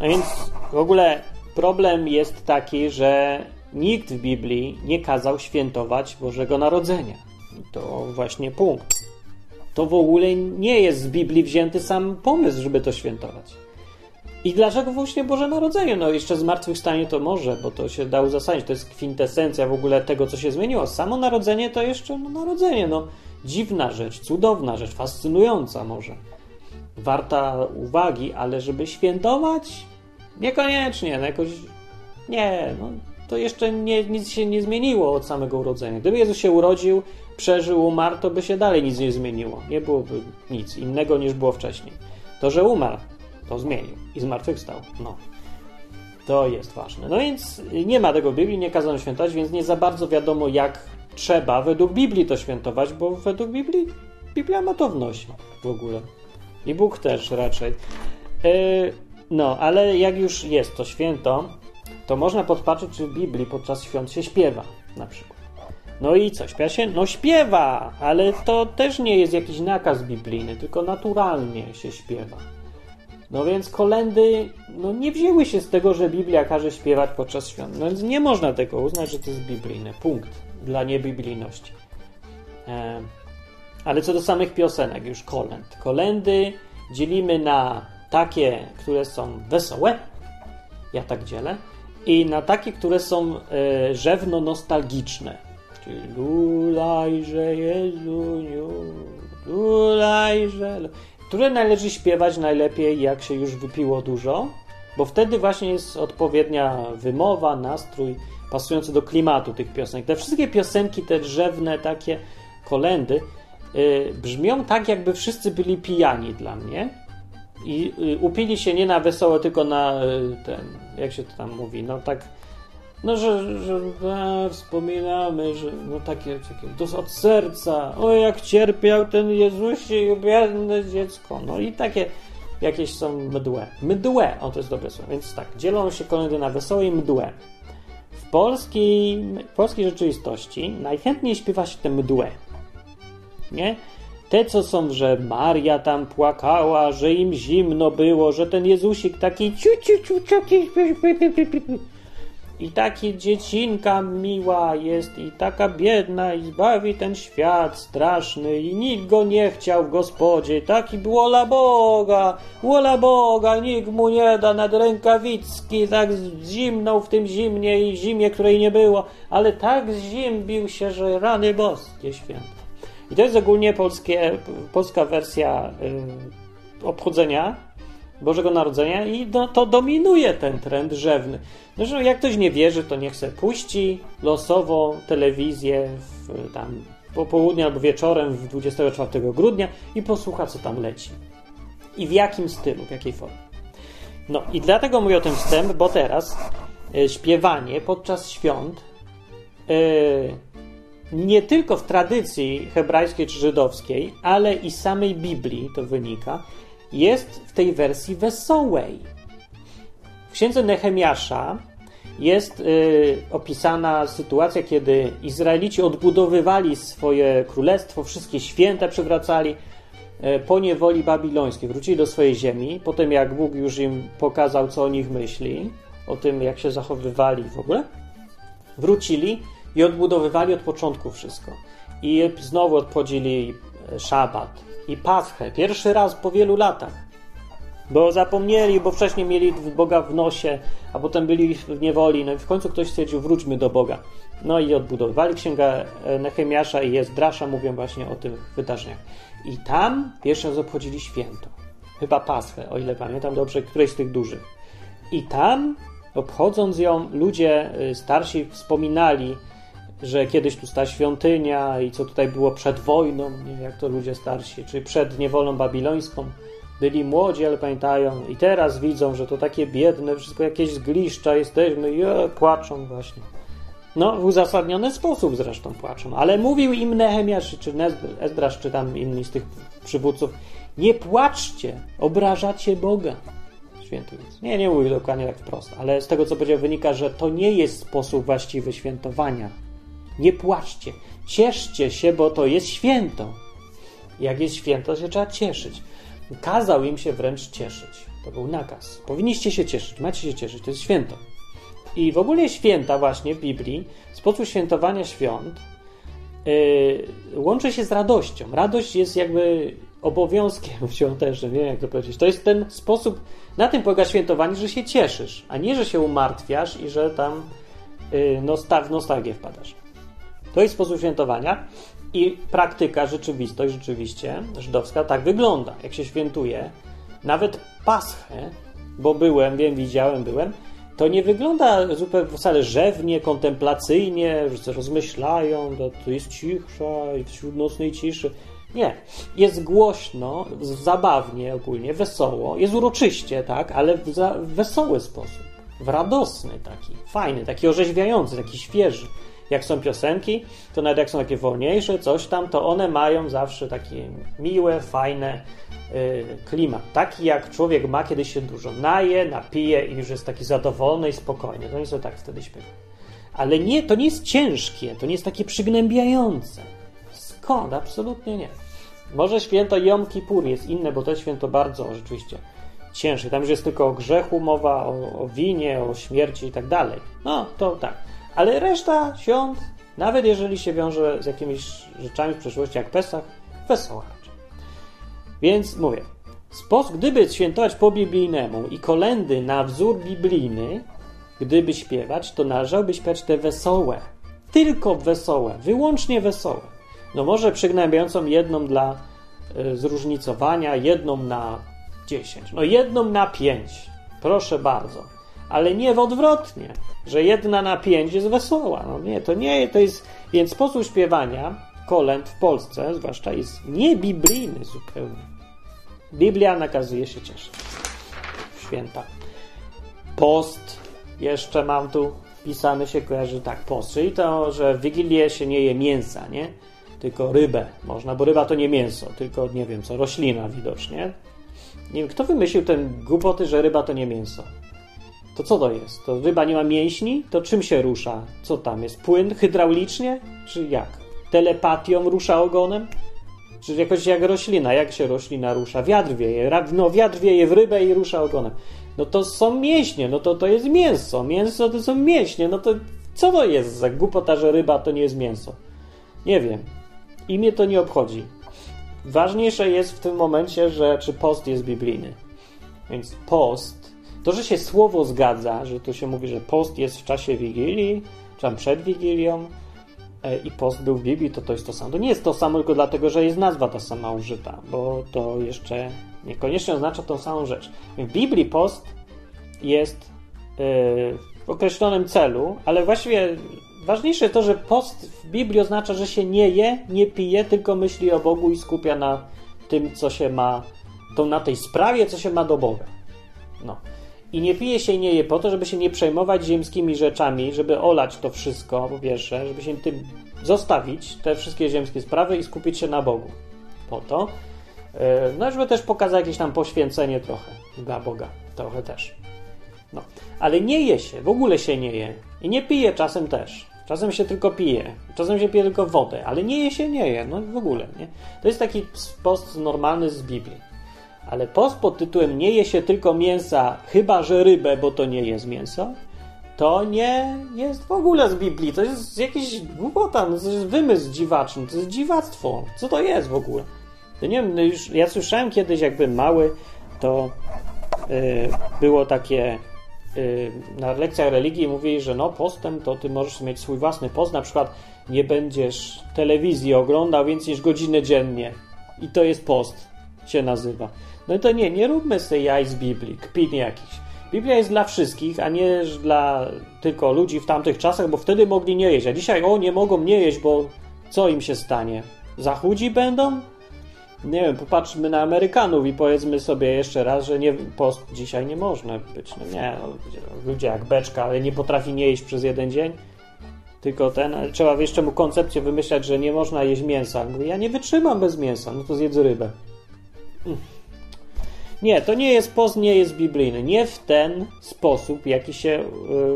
No więc w ogóle problem jest taki, że nikt w Biblii nie kazał świętować Bożego Narodzenia. To właśnie punkt. To w ogóle nie jest z Biblii wzięty sam pomysł, żeby to świętować. I dlaczego właśnie Boże Narodzenie? No jeszcze zmartwychwstanie to może, bo to się da uzasadnić. To jest kwintesencja w ogóle tego, co się zmieniło. Samo narodzenie to jeszcze no, narodzenie. No, dziwna rzecz, cudowna rzecz, fascynująca może. Warta uwagi, ale żeby świętować? Niekoniecznie. No jakoś... Nie, no to jeszcze nie, nic się nie zmieniło od samego urodzenia. Gdyby Jezus się urodził, przeżył, umarł, to by się dalej nic nie zmieniło. Nie byłoby nic innego niż było wcześniej. To, że umarł, to zmienił i zmartwychwstał. No. To jest ważne. No więc nie ma tego w Biblii, nie kazano świętować, więc nie za bardzo wiadomo, jak trzeba według Biblii to świętować, bo według Biblii Biblia ma to w w ogóle. I Bóg też raczej. Yy, no, ale jak już jest to święto, to można podpatrzeć, czy w Biblii podczas świąt się śpiewa na przykład. No i co, śpiewa się? No śpiewa, ale to też nie jest jakiś nakaz biblijny, tylko naturalnie się śpiewa. No więc kolendy no nie wzięły się z tego, że Biblia każe śpiewać podczas świąt. No więc nie można tego uznać, że to jest biblijne. Punkt dla niebiblijności. E, ale co do samych piosenek, już kolęd. Kolendy dzielimy na takie, które są wesołe, ja tak dzielę, i na takie, które są e, rzewno-nostalgiczne. Czyli lulajże Jezuniu, lulajże które należy śpiewać najlepiej, jak się już wypiło dużo, bo wtedy właśnie jest odpowiednia wymowa, nastrój pasujący do klimatu tych piosenek. Te wszystkie piosenki, te drzewne takie kolendy, yy, brzmią tak, jakby wszyscy byli pijani dla mnie. I yy, upili się nie na wesoło, tylko na yy, ten, jak się to tam mówi, no tak no, że, że a, wspominamy, że no takie, takie to od serca, o jak cierpiał ten Jezusie, biedne dziecko. No i takie jakieś są mdłe. Mdłe, o to jest dobre słowo. Więc tak, dzielą się kolendy na wesołe i mdłe. W polskiej, polskiej rzeczywistości najchętniej śpiewa się te mdłe. Nie? Te, co są, że Maria tam płakała, że im zimno było, że ten Jezusik taki ciu, ciu, ciu, taki i taki dziecinka miła jest i taka biedna i zbawi ten świat straszny i nikt go nie chciał w gospodzie. Taki wola Boga, wola Boga, nikt mu nie da nad rękawicki, tak zimną w tym zimnie i zimie, której nie było, ale tak zimbił się, że rany boskie święte. I to jest ogólnie polskie, polska wersja y, obchodzenia Bożego Narodzenia i do, to dominuje ten trend rzewny. Że jak ktoś nie wierzy, to niech sobie puści losowo telewizję w, tam po południu albo wieczorem w 24 grudnia i posłucha, co tam leci. I w jakim stylu, w jakiej formie. No i dlatego mówię o tym wstęp, bo teraz e, śpiewanie podczas świąt e, nie tylko w tradycji hebrajskiej czy żydowskiej, ale i samej Biblii to wynika, jest w tej wersji wesołej. W księdze Nehemiasza jest y, opisana sytuacja, kiedy Izraelici odbudowywali swoje królestwo, wszystkie święta przywracali y, po niewoli babilońskiej. Wrócili do swojej ziemi, potem jak Bóg już im pokazał, co o nich myśli, o tym, jak się zachowywali w ogóle, wrócili i odbudowywali od początku wszystko. I znowu obchodzili e, szabat i paschę, pierwszy raz po wielu latach. Bo zapomnieli, bo wcześniej mieli Boga w nosie, a potem byli w niewoli. No i w końcu ktoś stwierdził, wróćmy do Boga. No i odbudowywali księgę Nehemiasza i Jezdrasza, mówią właśnie o tych wydarzeniach. I tam pierwszy raz obchodzili święto. Chyba Paschę, o ile pamiętam dobrze, któreś z tych dużych. I tam, obchodząc ją, ludzie y, starsi wspominali, że kiedyś tu stała świątynia i co tutaj było przed wojną, nie, jak to ludzie starsi, czy przed niewolą babilońską byli młodzi, ale pamiętają i teraz widzą, że to takie biedne, wszystko jakieś zgliszcza jesteśmy i e, płaczą właśnie. No, w uzasadniony sposób zresztą płaczą, ale mówił im Nehemiasz, czy Ezdrasz, czy tam inni z tych przywódców, nie płaczcie, obrażacie Boga. Święty. Nie, nie mówił dokładnie tak wprost, ale z tego, co powiedział, wynika, że to nie jest sposób właściwy świętowania. Nie płaczcie, cieszcie się, bo to jest święto. Jak jest święto, to się trzeba cieszyć. Kazał im się wręcz cieszyć. To był nakaz. Powinniście się cieszyć, macie się cieszyć, to jest święto. I w ogóle święta właśnie w Biblii, sposób świętowania świąt yy, łączy się z radością. Radość jest jakby obowiązkiem świątecznym, nie wiem jak to powiedzieć. To jest ten sposób, na tym polega świętowanie, że się cieszysz, a nie, że się umartwiasz i że tam yy, w nostalgię wpadasz. To jest sposób świętowania. I praktyka, rzeczywistość rzeczywiście żydowska tak wygląda. Jak się świętuje, nawet Paschę, bo byłem, wiem, widziałem, byłem, to nie wygląda zupełnie wcale rzewnie, kontemplacyjnie, że rozmyślają, to, to jest cisza i wśród nocnej ciszy. Nie. Jest głośno, zabawnie ogólnie, wesoło, jest uroczyście, tak, ale w, za, w wesoły sposób. W radosny taki, fajny, taki orzeźwiający, taki świeży jak są piosenki, to nawet jak są takie wolniejsze, coś tam, to one mają zawsze takie miłe, fajne yy, klimat. Taki jak człowiek ma, kiedy się dużo naje, napije i już jest taki zadowolony i spokojny. To nie są tak wtedy śpiewa. Ale nie, to nie jest ciężkie, to nie jest takie przygnębiające. Skąd? Absolutnie nie. Może święto Jom Kippur jest inne, bo to święto bardzo rzeczywiście ciężkie. Tam już jest tylko o grzechu mowa, o, o winie, o śmierci i tak dalej. No, to tak. Ale reszta świąt, nawet jeżeli się wiąże z jakimiś rzeczami w przeszłości jak Pesach, wesoła raczej. Więc mówię, sposób, gdyby świętować po biblijnemu i kolendy na wzór biblijny, gdyby śpiewać, to należałoby śpiewać te wesołe. Tylko wesołe, wyłącznie wesołe. No może przygnębiającą jedną dla y, zróżnicowania, jedną na 10, no jedną na 5. Proszę bardzo ale nie w odwrotnie, że jedna na pięć jest wesoła. No nie, to nie, to jest, więc sposób śpiewania kolęd w Polsce, zwłaszcza jest niebiblijny zupełnie. Biblia nakazuje się cieszyć. Święta. Post, jeszcze mam tu wpisane się kojarzy tak, post, czyli to, że w Wigilię się nie je mięsa, nie? Tylko rybę można, bo ryba to nie mięso, tylko nie wiem co, roślina widocznie. Nie wiem, kto wymyślił ten głupoty, że ryba to nie mięso? To co to jest? To ryba nie ma mięśni? To czym się rusza? Co tam jest? Płyn hydraulicznie? Czy jak? Telepatią rusza ogonem? Czy jakoś jak roślina? Jak się roślina rusza? Wiatr wieje. No wiatr wieje w rybę i rusza ogonem. No to są mięśnie, no to to jest mięso. Mięso to są mięśnie. No to co to jest za głupota, że ryba to nie jest mięso? Nie wiem. I mnie to nie obchodzi. Ważniejsze jest w tym momencie, że czy post jest biblijny. Więc post to, że się słowo zgadza, że tu się mówi, że post jest w czasie Wigilii, czy tam przed Wigilią e, i post był w Biblii, to to jest to samo. To nie jest to samo tylko dlatego, że jest nazwa ta sama użyta, bo to jeszcze niekoniecznie oznacza tą samą rzecz. W Biblii post jest e, w określonym celu, ale właściwie ważniejsze jest to, że post w Biblii oznacza, że się nie je, nie pije, tylko myśli o Bogu i skupia na tym, co się ma, to na tej sprawie, co się ma do Boga. No. I nie pije się i nie je po to, żeby się nie przejmować ziemskimi rzeczami, żeby olać to wszystko, po pierwsze, żeby się tym zostawić, te wszystkie ziemskie sprawy i skupić się na Bogu. Po to. E, no, żeby też pokazać jakieś tam poświęcenie trochę dla Boga. Trochę też. No. Ale nie je się, w ogóle się nie je. I nie pije czasem też. Czasem się tylko pije, czasem się pije tylko wodę, ale nie je się nie je, no w ogóle, nie? To jest taki post normalny z Biblii. Ale post pod tytułem nie je się tylko mięsa, chyba że rybę, bo to nie jest mięso, to nie jest w ogóle z Biblii. To jest jakiś głupota, no to jest wymysł dziwaczny, to jest dziwactwo. Co to jest w ogóle? To nie wiem, no już ja słyszałem kiedyś, jakby mały, to yy, było takie yy, na lekcjach religii mówili, że no postem to ty możesz mieć swój własny post, na przykład nie będziesz telewizji oglądał więcej niż godzinę dziennie. I to jest post, się nazywa. No to nie, nie róbmy sobie jaj z Biblii, kpin jakiś. Biblia jest dla wszystkich, a nie dla tylko ludzi w tamtych czasach, bo wtedy mogli nie jeść. A dzisiaj, o, nie mogą nie jeść, bo co im się stanie? Zachudzi będą? Nie wiem, popatrzmy na Amerykanów i powiedzmy sobie jeszcze raz, że nie, post dzisiaj nie można być. No nie, no, ludzie jak beczka, ale nie potrafi nie jeść przez jeden dzień. Tylko ten, trzeba jeszcze mu koncepcję wymyślać, że nie można jeść mięsa. Ja nie wytrzymam bez mięsa, no to zjedz rybę. Mm. Nie, to nie jest post, nie jest biblijny. Nie w ten sposób, jaki się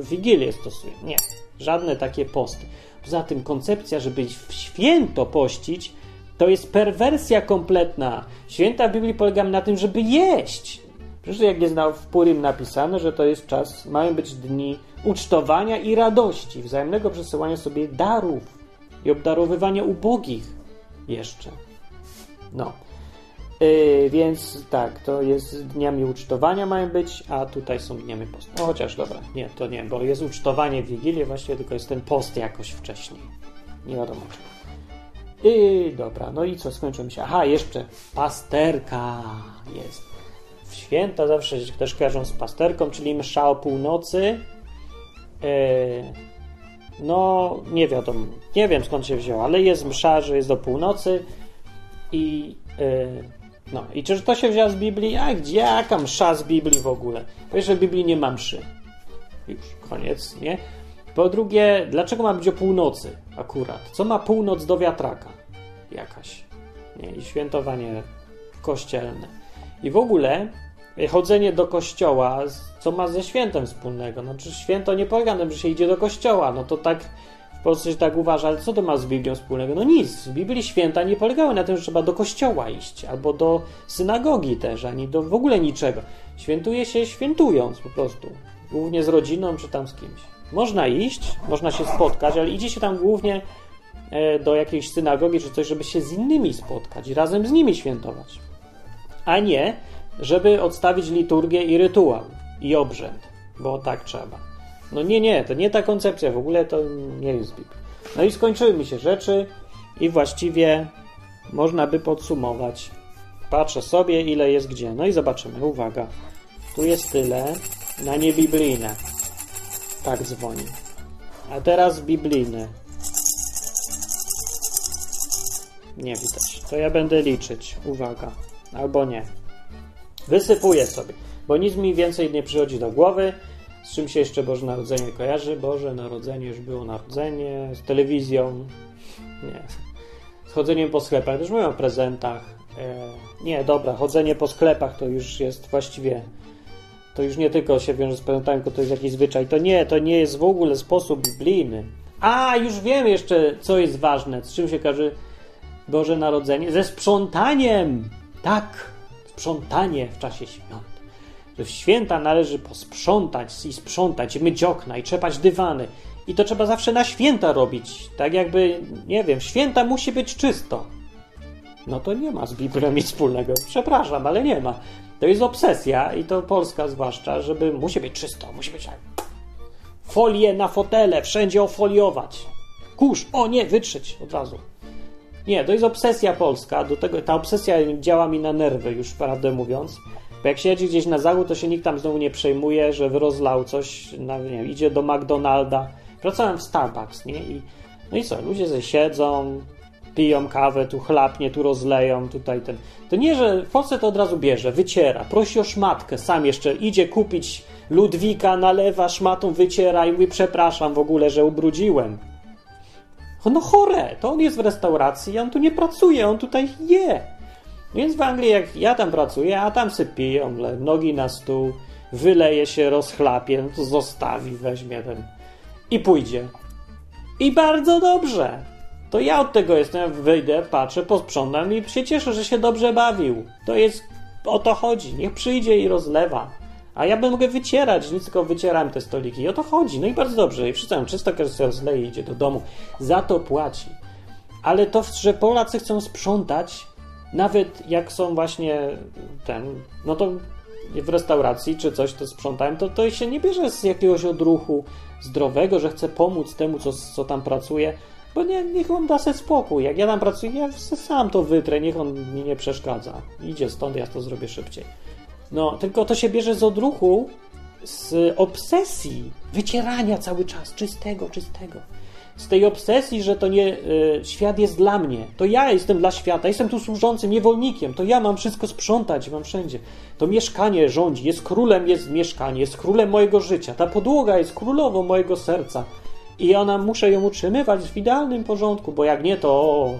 w Wigilię stosuje. Nie, żadne takie posty. Poza tym koncepcja, żeby w święto pościć, to jest perwersja kompletna. Święta Biblii polega na tym, żeby jeść. Przecież jak jest w Purim napisane, że to jest czas, mają być dni ucztowania i radości, wzajemnego przesyłania sobie darów i obdarowywania ubogich jeszcze. No. Yy, więc tak, to jest dniami ucztowania mają być, a tutaj są dniami postu. No chociaż dobra, nie, to nie, bo jest ucztowanie w Wigilię, właściwie tylko jest ten post jakoś wcześniej. Nie wiadomo czemu. I dobra, no i co, skończyłem się. Aha, jeszcze pasterka jest. W święta zawsze się też kojarzą z pasterką, czyli msza o północy. Yy, no, nie wiadomo, nie wiem skąd się wzięła, ale jest msza, że jest do północy i yy, no i czy to się wzięło z Biblii? A gdzie? Jaka msza z Biblii w ogóle? Po pierwsze, w Biblii nie ma mszy. Już, koniec, nie? Po drugie, dlaczego ma być o północy akurat? Co ma północ do wiatraka? Jakaś. Nie? I świętowanie kościelne. I w ogóle e, chodzenie do kościoła, co ma ze świętem wspólnego? Znaczy, święto nie polega na tym, że się idzie do kościoła. No to tak Polsce się tak uważa, ale co to ma z Biblią wspólnego? No nic. W Biblii święta nie polegały na tym, że trzeba do kościoła iść, albo do synagogi też, ani do w ogóle niczego. Świętuje się świętując po prostu. Głównie z rodziną, czy tam z kimś. Można iść, można się spotkać, ale idzie się tam głównie e, do jakiejś synagogi czy coś, żeby się z innymi spotkać i razem z nimi świętować. A nie, żeby odstawić liturgię i rytuał i obrzęd, bo tak trzeba. No nie, nie, to nie ta koncepcja, w ogóle to nie jest Biblii. No i skończyły mi się rzeczy i właściwie można by podsumować. Patrzę sobie, ile jest gdzie. No i zobaczymy. Uwaga. Tu jest tyle na niebiblijne. Tak dzwoni. A teraz biblijne. Nie widać. To ja będę liczyć. Uwaga. Albo nie. Wysypuję sobie, bo nic mi więcej nie przychodzi do głowy. Z czym się jeszcze Boże Narodzenie kojarzy? Boże Narodzenie już było narodzenie, z telewizją, nie, z chodzeniem po sklepach, też mówią o prezentach. E, nie, dobra, chodzenie po sklepach to już jest właściwie, to już nie tylko się wiąże z prezentami, tylko to jest jakiś zwyczaj. To nie, to nie jest w ogóle sposób biblijny. A, już wiem jeszcze, co jest ważne, z czym się kojarzy Boże Narodzenie? Ze sprzątaniem! Tak, sprzątanie w czasie świąt w święta należy posprzątać i sprzątać, myć okna i trzepać dywany. I to trzeba zawsze na święta robić. Tak jakby, nie wiem, święta musi być czysto. No to nie ma z Biblią nic wspólnego. Przepraszam, ale nie ma. To jest obsesja i to polska zwłaszcza, żeby musi być czysto, musi być tak. Folie na fotele, wszędzie ofoliować. Kurz, o nie, wytrzeć od razu. Nie, to jest obsesja polska. Do tego ta obsesja działa mi na nerwy, już prawdę mówiąc. Bo jak siedzi gdzieś na zachód, to się nikt tam znowu nie przejmuje, że rozlał coś, na, nie wiem, idzie do McDonalda. Pracowałem w Starbucks, nie? I, no i co, ludzie ze siedzą, piją kawę, tu chlapnie, tu rozleją, tutaj ten. To nie, że to od razu bierze, wyciera, prosi o szmatkę, sam jeszcze idzie kupić Ludwika nalewa, szmatą wyciera i mówi przepraszam w ogóle, że ubrudziłem. No chore, to on jest w restauracji, on tu nie pracuje, on tutaj je. Więc w Anglii jak ja tam pracuję, a tam le, nogi na stół, wyleje się, rozchlapie, no to zostawi, weźmie ten i pójdzie. I bardzo dobrze. To ja od tego jestem, wyjdę, patrzę, posprzątam i się cieszę, że się dobrze bawił. To jest, o to chodzi. Niech przyjdzie i rozlewa. A ja bym mogę wycierać, nic tylko wycieram te stoliki. I o to chodzi. No i bardzo dobrze. I wszyscy czysto, każdy sobie rozleje idzie do domu. Za to płaci. Ale to, że Polacy chcą sprzątać, nawet jak są właśnie ten, no to w restauracji czy coś to sprzątałem, to, to się nie bierze z jakiegoś odruchu zdrowego, że chce pomóc temu, co, co tam pracuje, bo nie, niech on da sobie spokój. Jak ja tam pracuję, ja sam to wytrę, niech on mi nie przeszkadza. Idzie stąd, ja to zrobię szybciej. No, tylko to się bierze z odruchu, z obsesji wycierania cały czas czystego, czystego. Z tej obsesji, że to nie y, świat jest dla mnie. To ja jestem dla świata, jestem tu służącym niewolnikiem. To ja mam wszystko sprzątać, mam wszędzie. To mieszkanie rządzi, jest królem, jest mieszkanie, jest królem mojego życia. Ta podłoga jest królową mojego serca. I ona muszę ją utrzymywać w idealnym porządku, bo jak nie, to o,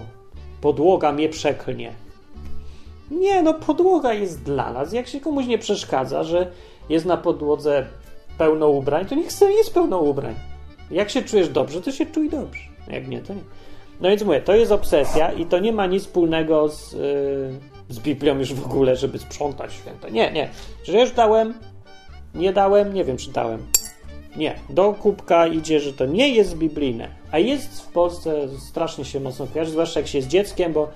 podłoga mnie przeklnie. Nie, no podłoga jest dla nas. Jak się komuś nie przeszkadza, że jest na podłodze pełno ubrań, to niech sobie jest pełno ubrań. Jak się czujesz dobrze, to się czuj dobrze. Jak nie, to nie. No więc mówię, to jest obsesja i to nie ma nic wspólnego z, yy, z Biblią już w ogóle, żeby sprzątać święta. Nie, nie. Że już dałem, nie dałem, nie wiem czy dałem. Nie. Do kubka idzie, że to nie jest biblijne. A jest w Polsce strasznie się mocno kojarzy, zwłaszcza jak się jest dzieckiem, bo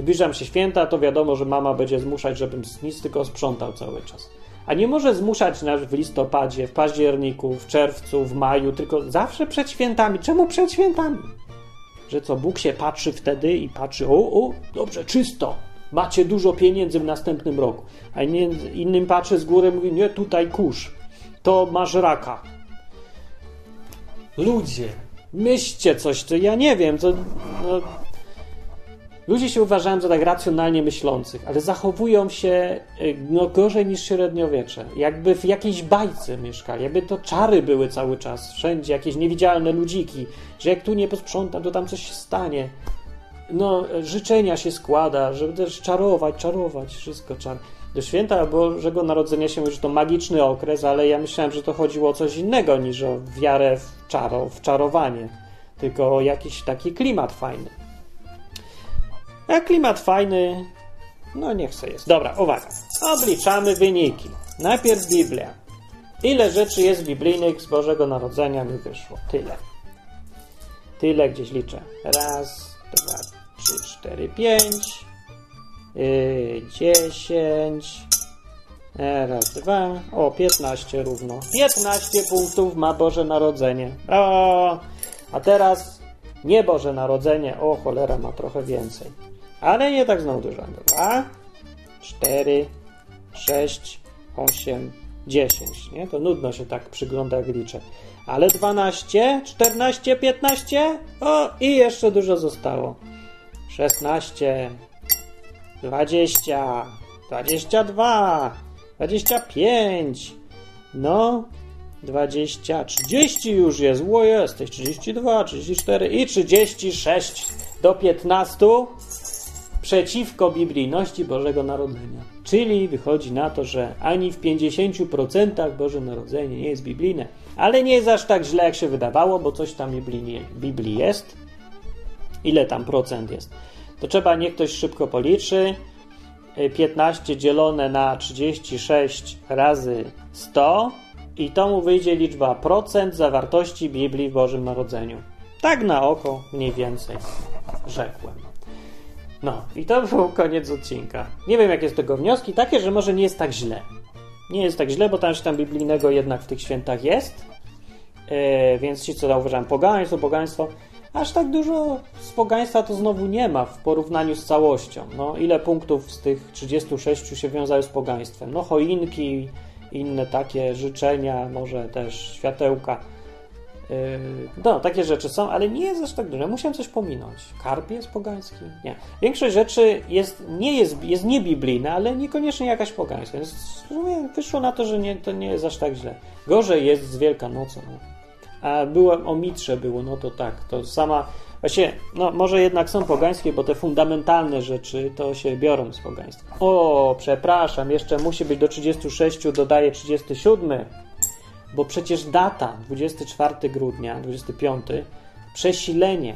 zbliżam się święta, to wiadomo, że mama będzie zmuszać, żebym nic tylko sprzątał cały czas. A nie może zmuszać nas w listopadzie, w październiku, w czerwcu, w maju, tylko zawsze przed świętami. Czemu przed świętami? Że co, Bóg się patrzy wtedy i patrzy, o, o, dobrze, czysto, macie dużo pieniędzy w następnym roku. A innym patrzy z góry mówi, nie, tutaj kurz, to masz raka. Ludzie, myślcie coś, to ja nie wiem, to... No, Ludzie się uważają za tak racjonalnie myślących, ale zachowują się y, no, gorzej niż średniowiecze. Jakby w jakiejś bajce mieszkali, jakby to czary były cały czas, wszędzie jakieś niewidzialne ludziki, że jak tu nie posprzątam, to tam coś się stanie. No, życzenia się składa, żeby też czarować, czarować, wszystko czar. Do święta Bożego Narodzenia się mówi, że to magiczny okres, ale ja myślałem, że to chodziło o coś innego niż o wiarę w, czaro, w czarowanie, tylko o jakiś taki klimat fajny. A klimat fajny, no niech se jest. Dobra, uwaga. Obliczamy wyniki. Najpierw Biblia. Ile rzeczy jest biblijnych z Bożego Narodzenia mi wyszło? Tyle. Tyle gdzieś liczę. Raz, dwa, trzy, cztery, pięć, yy, dziesięć, raz, dwa, o, piętnaście równo. Piętnaście punktów ma Boże Narodzenie. O, a teraz nie Boże Narodzenie, o cholera, ma trochę więcej. Ale nie tak znowu dużo. 2, 4, 6, 8, 10. Nie? To nudno się tak przygląda, jak liczę. Ale 12, 14, 15. O, i jeszcze dużo zostało. 16, 20, 22, 25. No, 20, 30 już jest. Ło, jesteś. 32, 34 i 36 do 15 przeciwko biblijności Bożego Narodzenia. Czyli wychodzi na to, że ani w 50% Boże Narodzenie nie jest biblijne. Ale nie jest aż tak źle, jak się wydawało, bo coś tam w Biblii jest. Ile tam procent jest? To trzeba, niech ktoś szybko policzy. 15 dzielone na 36 razy 100 i to mu wyjdzie liczba procent zawartości Biblii w Bożym Narodzeniu. Tak na oko mniej więcej rzekłem. No, i to był koniec odcinka. Nie wiem, jakie z tego wnioski. Takie, że może nie jest tak źle. Nie jest tak źle, bo tam się tam biblijnego jednak w tych świętach jest. Yy, więc ci, co zauważam, pogaństwo, pogaństwo. Aż tak dużo z pogaństwa to znowu nie ma w porównaniu z całością. No, ile punktów z tych 36 się wiązały z pogaństwem? No, choinki, inne takie życzenia, może też światełka. No, takie rzeczy są, ale nie jest aż tak dużo. Musiałem coś pominąć. Karp jest pogański? Nie. Większość rzeczy jest, nie jest, jest niebiblijna, ale niekoniecznie jakaś pogańska. Więc wyszło na to, że nie, to nie jest aż tak źle. Gorzej jest z Wielkanocą. No. A było o mitrze było, no to tak. To sama. Właśnie, no może jednak są pogańskie, bo te fundamentalne rzeczy to się biorą z pogaństwa. O, przepraszam, jeszcze musi być do 36, dodaję 37 bo przecież data 24 grudnia, 25, przesilenie.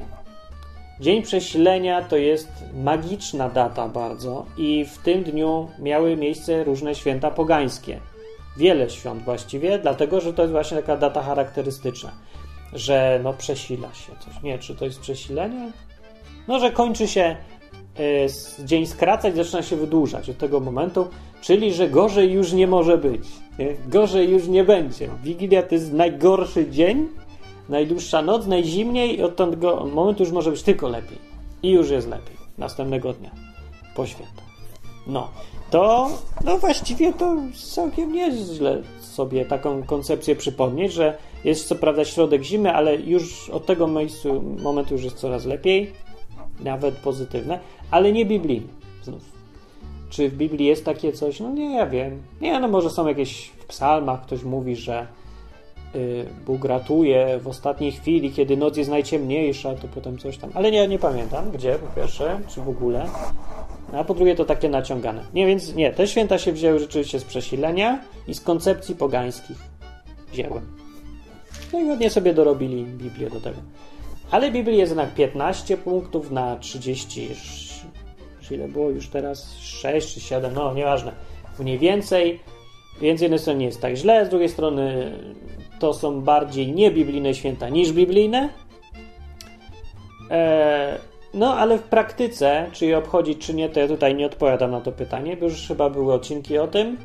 Dzień przesilenia to jest magiczna data bardzo i w tym dniu miały miejsce różne święta pogańskie. Wiele świąt właściwie, dlatego że to jest właśnie taka data charakterystyczna, że no przesila się coś. Nie, czy to jest przesilenie? No, że kończy się y, dzień skracać, zaczyna się wydłużać od tego momentu, czyli że gorzej już nie może być. Gorzej już nie będzie. Wigilia to jest najgorszy dzień, najdłuższa noc, najzimniej i od tego momentu już może być tylko lepiej. I już jest lepiej. Następnego dnia. Po świętach. No. To, no właściwie to całkiem nieźle sobie taką koncepcję przypomnieć, że jest co prawda środek zimy, ale już od tego miejscu, momentu już jest coraz lepiej, nawet pozytywne, ale nie biblijne. Znów. Czy w Biblii jest takie coś? No nie, ja wiem. Nie, no może są jakieś w psalmach, ktoś mówi, że y, Bóg ratuje w ostatniej chwili, kiedy noc jest najciemniejsza, to potem coś tam. Ale nie, nie pamiętam, gdzie po pierwsze, czy w ogóle. A po drugie to takie naciągane. Nie, więc nie, te święta się wzięły rzeczywiście z przesilenia i z koncepcji pogańskich. Wzięłem. No i ładnie sobie dorobili Biblię do tego. Ale Biblii jest jednak 15 punktów na 30 ile było już teraz? 6 czy 7, no nieważne. Mniej więcej. Więc z jednej strony nie jest tak źle, z drugiej strony to są bardziej niebiblijne święta niż biblijne. Eee, no, ale w praktyce, czy je obchodzić, czy nie, to ja tutaj nie odpowiadam na to pytanie, bo już chyba były odcinki o tym.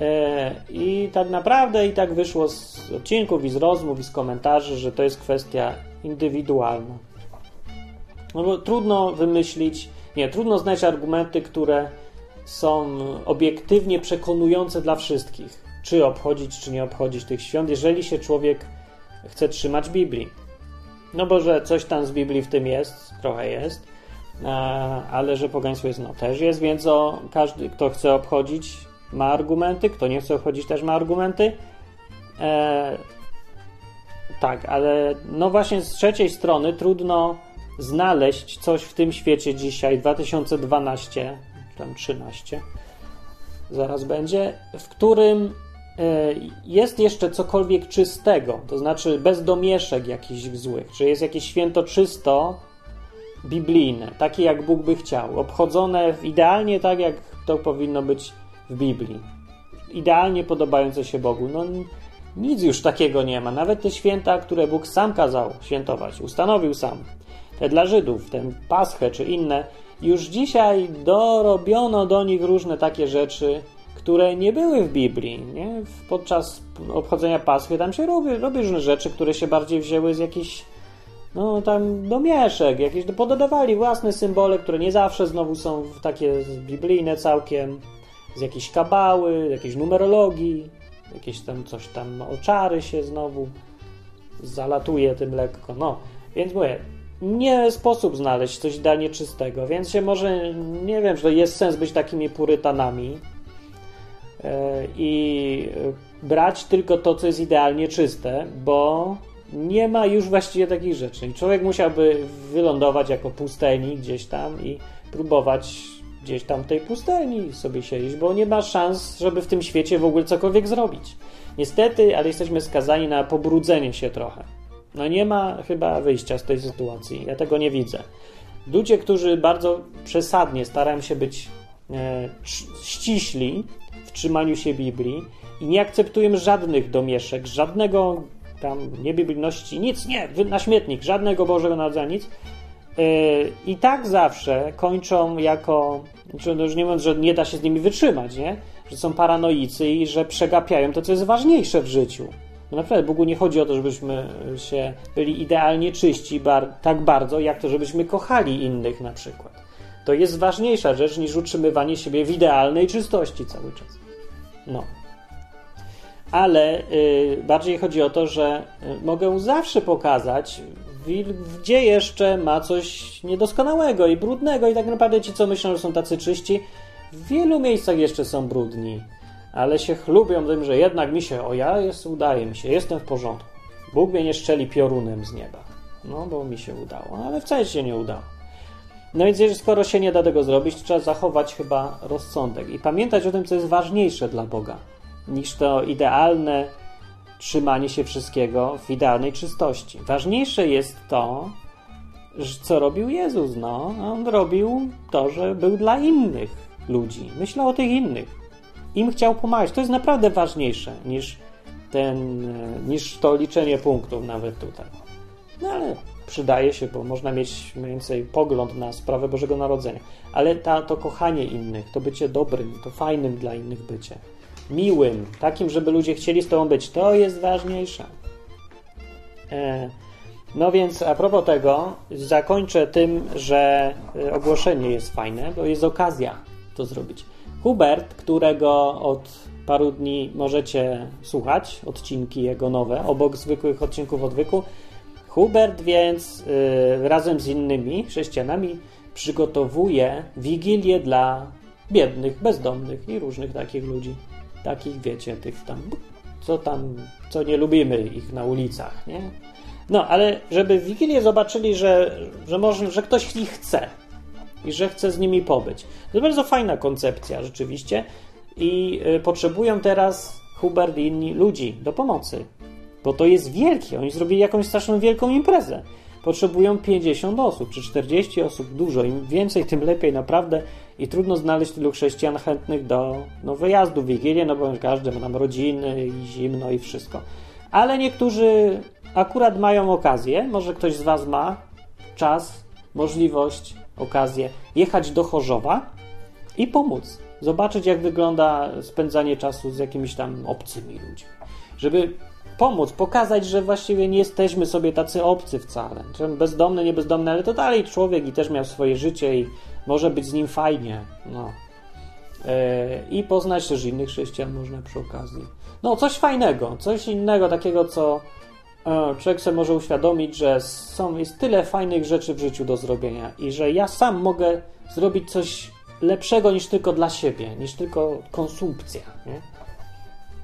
Eee, I tak naprawdę i tak wyszło z odcinków i z rozmów i z komentarzy, że to jest kwestia indywidualna. No bo trudno wymyślić nie, trudno znaleźć argumenty, które są obiektywnie przekonujące dla wszystkich, czy obchodzić, czy nie obchodzić tych świąt, jeżeli się człowiek chce trzymać Biblii. No bo że coś tam z Biblii w tym jest, trochę jest, ale że pogaństwo jest, no też jest, więc o, każdy, kto chce obchodzić, ma argumenty, kto nie chce obchodzić, też ma argumenty. E, tak, ale no właśnie z trzeciej strony trudno znaleźć coś w tym świecie dzisiaj, 2012, tam 13, zaraz będzie, w którym e, jest jeszcze cokolwiek czystego, to znaczy bez domieszek jakichś złych, że jest jakieś święto czysto biblijne, takie jak Bóg by chciał, obchodzone idealnie tak, jak to powinno być w Biblii, idealnie podobające się Bogu. No, nic już takiego nie ma. Nawet te święta, które Bóg sam kazał świętować, ustanowił sam, dla Żydów, ten Paschę czy inne, już dzisiaj dorobiono do nich różne takie rzeczy, które nie były w Biblii. Nie? Podczas obchodzenia Paschy tam się robi, robi różne rzeczy, które się bardziej wzięły z jakichś no tam domieszek, jakieś pododawali własne symbole, które nie zawsze znowu są takie biblijne całkiem, z jakiejś kabały, jakiejś numerologii, jakieś tam coś tam oczary się znowu zalatuje tym lekko. No, więc mówię, nie sposób znaleźć coś idealnie czystego, więc się może, nie wiem, że jest sens być takimi purytanami e, i brać tylko to, co jest idealnie czyste, bo nie ma już właściwie takich rzeczy. Człowiek musiałby wylądować jako pustelnik gdzieś tam i próbować gdzieś tam tej pustelni sobie siedzieć, bo nie ma szans, żeby w tym świecie w ogóle cokolwiek zrobić. Niestety, ale jesteśmy skazani na pobrudzenie się trochę. No nie ma chyba wyjścia z tej sytuacji. Ja tego nie widzę. Ludzie, którzy bardzo przesadnie starają się być e, ściśli w trzymaniu się Biblii i nie akceptują żadnych domieszek, żadnego tam niebiblijności, nic, nie, na śmietnik, żadnego Bożego Narodzenia, nic. E, I tak zawsze kończą jako, znaczy, no już nie mówiąc, że nie da się z nimi wytrzymać, nie? że są paranoicy i że przegapiają to, co jest ważniejsze w życiu. No naprawdę Bogu nie chodzi o to, żebyśmy się byli idealnie czyści bar tak bardzo, jak to, żebyśmy kochali innych na przykład. To jest ważniejsza rzecz niż utrzymywanie siebie w idealnej czystości cały czas. No. ale y, bardziej chodzi o to, że y, mogę zawsze pokazać, gdzie jeszcze ma coś niedoskonałego i brudnego, i tak naprawdę ci, co myślą, że są tacy czyści, w wielu miejscach jeszcze są brudni, ale się chlubią tym, że jednak mi się, o ja jest, udaje mi się, jestem w porządku. Bóg mnie nie szczeli piorunem z nieba. No, bo mi się udało, ale wcale się nie udało. No więc skoro się nie da tego zrobić, trzeba zachować chyba rozsądek i pamiętać o tym, co jest ważniejsze dla Boga, niż to idealne trzymanie się wszystkiego w idealnej czystości. Ważniejsze jest to, co robił Jezus. No, on robił to, że był dla innych ludzi. Myślał o tych innych. Im chciał pomagać. To jest naprawdę ważniejsze niż, ten, niż to liczenie punktów nawet tutaj. No ale przydaje się, bo można mieć mniej więcej pogląd na sprawę Bożego Narodzenia. Ale ta, to kochanie innych, to bycie dobrym, to fajnym dla innych bycie, miłym, takim, żeby ludzie chcieli z tobą być, to jest ważniejsze. E, no więc a propos tego, zakończę tym, że e, ogłoszenie jest fajne, bo jest okazja to zrobić. Hubert, którego od paru dni możecie słuchać, odcinki jego nowe, obok zwykłych odcinków odwyku, Hubert więc y, razem z innymi chrześcijanami przygotowuje wigilię dla biednych, bezdomnych i różnych takich ludzi. Takich, wiecie, tych tam, co tam, co nie lubimy ich na ulicach, nie? No, ale żeby w Wigilię zobaczyli, że, że, może, że ktoś ich chce i że chce z nimi pobyć. To bardzo fajna koncepcja, rzeczywiście. I y, potrzebują teraz Hubert i inni ludzi do pomocy bo to jest wielkie. Oni zrobili jakąś straszną wielką imprezę. Potrzebują 50 osób czy 40 osób, dużo. Im więcej, tym lepiej, naprawdę. I trudno znaleźć tylu chrześcijan chętnych do no, wyjazdu w Wigilię, no bo każdy ma tam rodziny i zimno i wszystko. Ale niektórzy akurat mają okazję, może ktoś z Was ma czas, możliwość, okazję jechać do Chorzowa i pomóc. Zobaczyć, jak wygląda spędzanie czasu z jakimiś tam obcymi ludźmi. Żeby pomóc, pokazać, że właściwie nie jesteśmy sobie tacy obcy wcale. Nie bezdomny, ale to dalej człowiek i też miał swoje życie i może być z nim fajnie. No. E, I poznać też innych chrześcijan można przy okazji. No, coś fajnego, coś innego, takiego, co człowiek sobie może uświadomić, że są, jest tyle fajnych rzeczy w życiu do zrobienia i że ja sam mogę zrobić coś lepszego niż tylko dla siebie, niż tylko konsumpcja. Nie?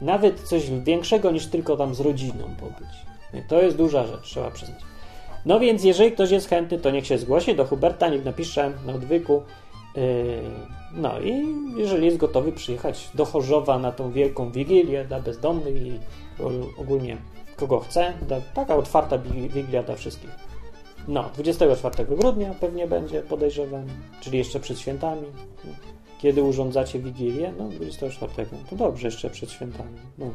Nawet coś większego niż tylko tam z rodziną pobyć. To jest duża rzecz, trzeba przyznać. No więc, jeżeli ktoś jest chętny, to niech się zgłosi do Huberta, niech napisze na odwyku. Yy, no i jeżeli jest gotowy przyjechać do Chorzowa na tą wielką wigilię dla bezdomnych i ogólnie kogo chce, taka otwarta wigilia dla wszystkich. No, 24 grudnia pewnie będzie, podejrzewam, czyli jeszcze przed świętami. Kiedy urządzacie Wigilię? No, 24. To dobrze, jeszcze przed świętami. No.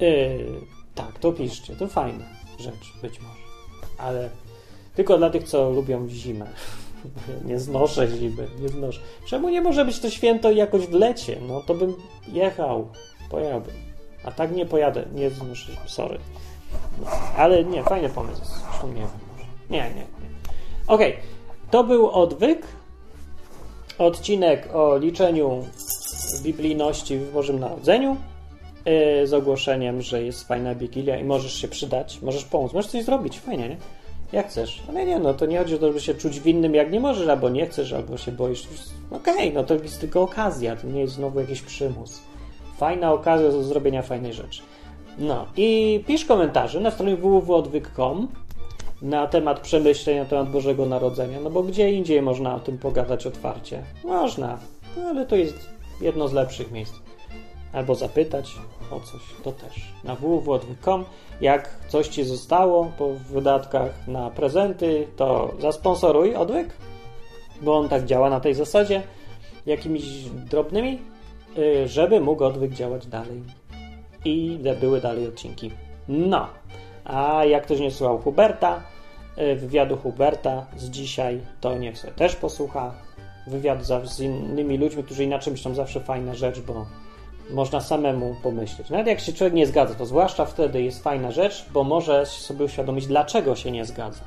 Yy, tak, to piszcie. To fajna rzecz, być może. Ale tylko dla tych, co lubią zimę. nie znoszę zimy, nie znoszę. Czemu nie może być to święto jakoś w lecie? No, to bym jechał, pojechałbym. A tak nie pojadę, nie znoszę, sorry. No, ale nie, fajny pomysł. Zresztą nie wiem. Nie, nie, nie. Okej, okay. to był odwyk odcinek o liczeniu biblijności w Bożym Narodzeniu yy, z ogłoszeniem, że jest fajna Wigilia i możesz się przydać, możesz pomóc, możesz coś zrobić, fajnie, nie? Jak chcesz. Ale nie, no to nie chodzi o to, żeby się czuć winnym, jak nie możesz, albo nie chcesz, albo się boisz. Okej, okay, no to jest tylko okazja, to nie jest znowu jakiś przymus. Fajna okazja do zrobienia fajnej rzeczy. No i pisz komentarze na stronie www.odwyk.com na temat przemyśleń na temat Bożego Narodzenia, no bo gdzie indziej można o tym pogadać otwarcie? Można, no ale to jest jedno z lepszych miejsc. Albo zapytać o coś, to też. Na www.odwyk.com jak coś Ci zostało po wydatkach na prezenty, to zasponsoruj odwyk, bo on tak działa na tej zasadzie, jakimiś drobnymi, żeby mógł odwyk działać dalej i były dalej odcinki. No, a jak ktoś nie słuchał Huberta, e, wywiadu Huberta z dzisiaj, to niech sobie też posłucha. Wywiad z innymi ludźmi, którzy inaczej myślą, zawsze fajna rzecz, bo można samemu pomyśleć. Nawet jak się człowiek nie zgadza, to zwłaszcza wtedy jest fajna rzecz, bo może sobie uświadomić, dlaczego się nie zgadza.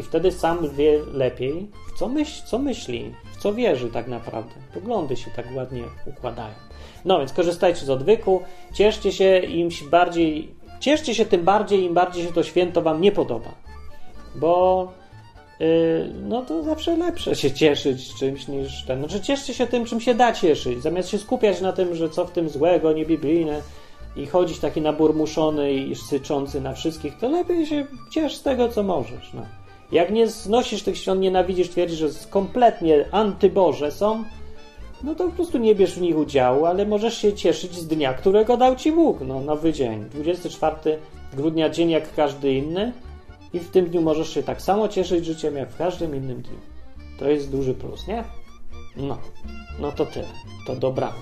I wtedy sam wie lepiej, w co, myśl, co myśli, w co wierzy tak naprawdę. Poglądy się tak ładnie układają. No więc korzystajcie z odwyku, cieszcie się im bardziej, cieszcie się tym bardziej, im bardziej się to święto wam nie podoba. Bo yy, no to zawsze lepsze się cieszyć czymś niż ten. Znaczy cieszcie się tym, czym się da cieszyć, zamiast się skupiać na tym, że co w tym złego, niebiblijne i chodzić taki naburmuszony i syczący na wszystkich, to lepiej się ciesz z tego, co możesz. No. Jak nie znosisz tych świąt, nienawidzisz, twierdzisz, że kompletnie antyboże są, no to po prostu nie bierz w nich udziału, ale możesz się cieszyć z dnia, którego dał ci Bóg. No, nowy dzień. 24 grudnia, dzień jak każdy inny, i w tym dniu możesz się tak samo cieszyć życiem, jak w każdym innym dniu. To jest duży plus, nie? No, no to tyle. To dobranoc.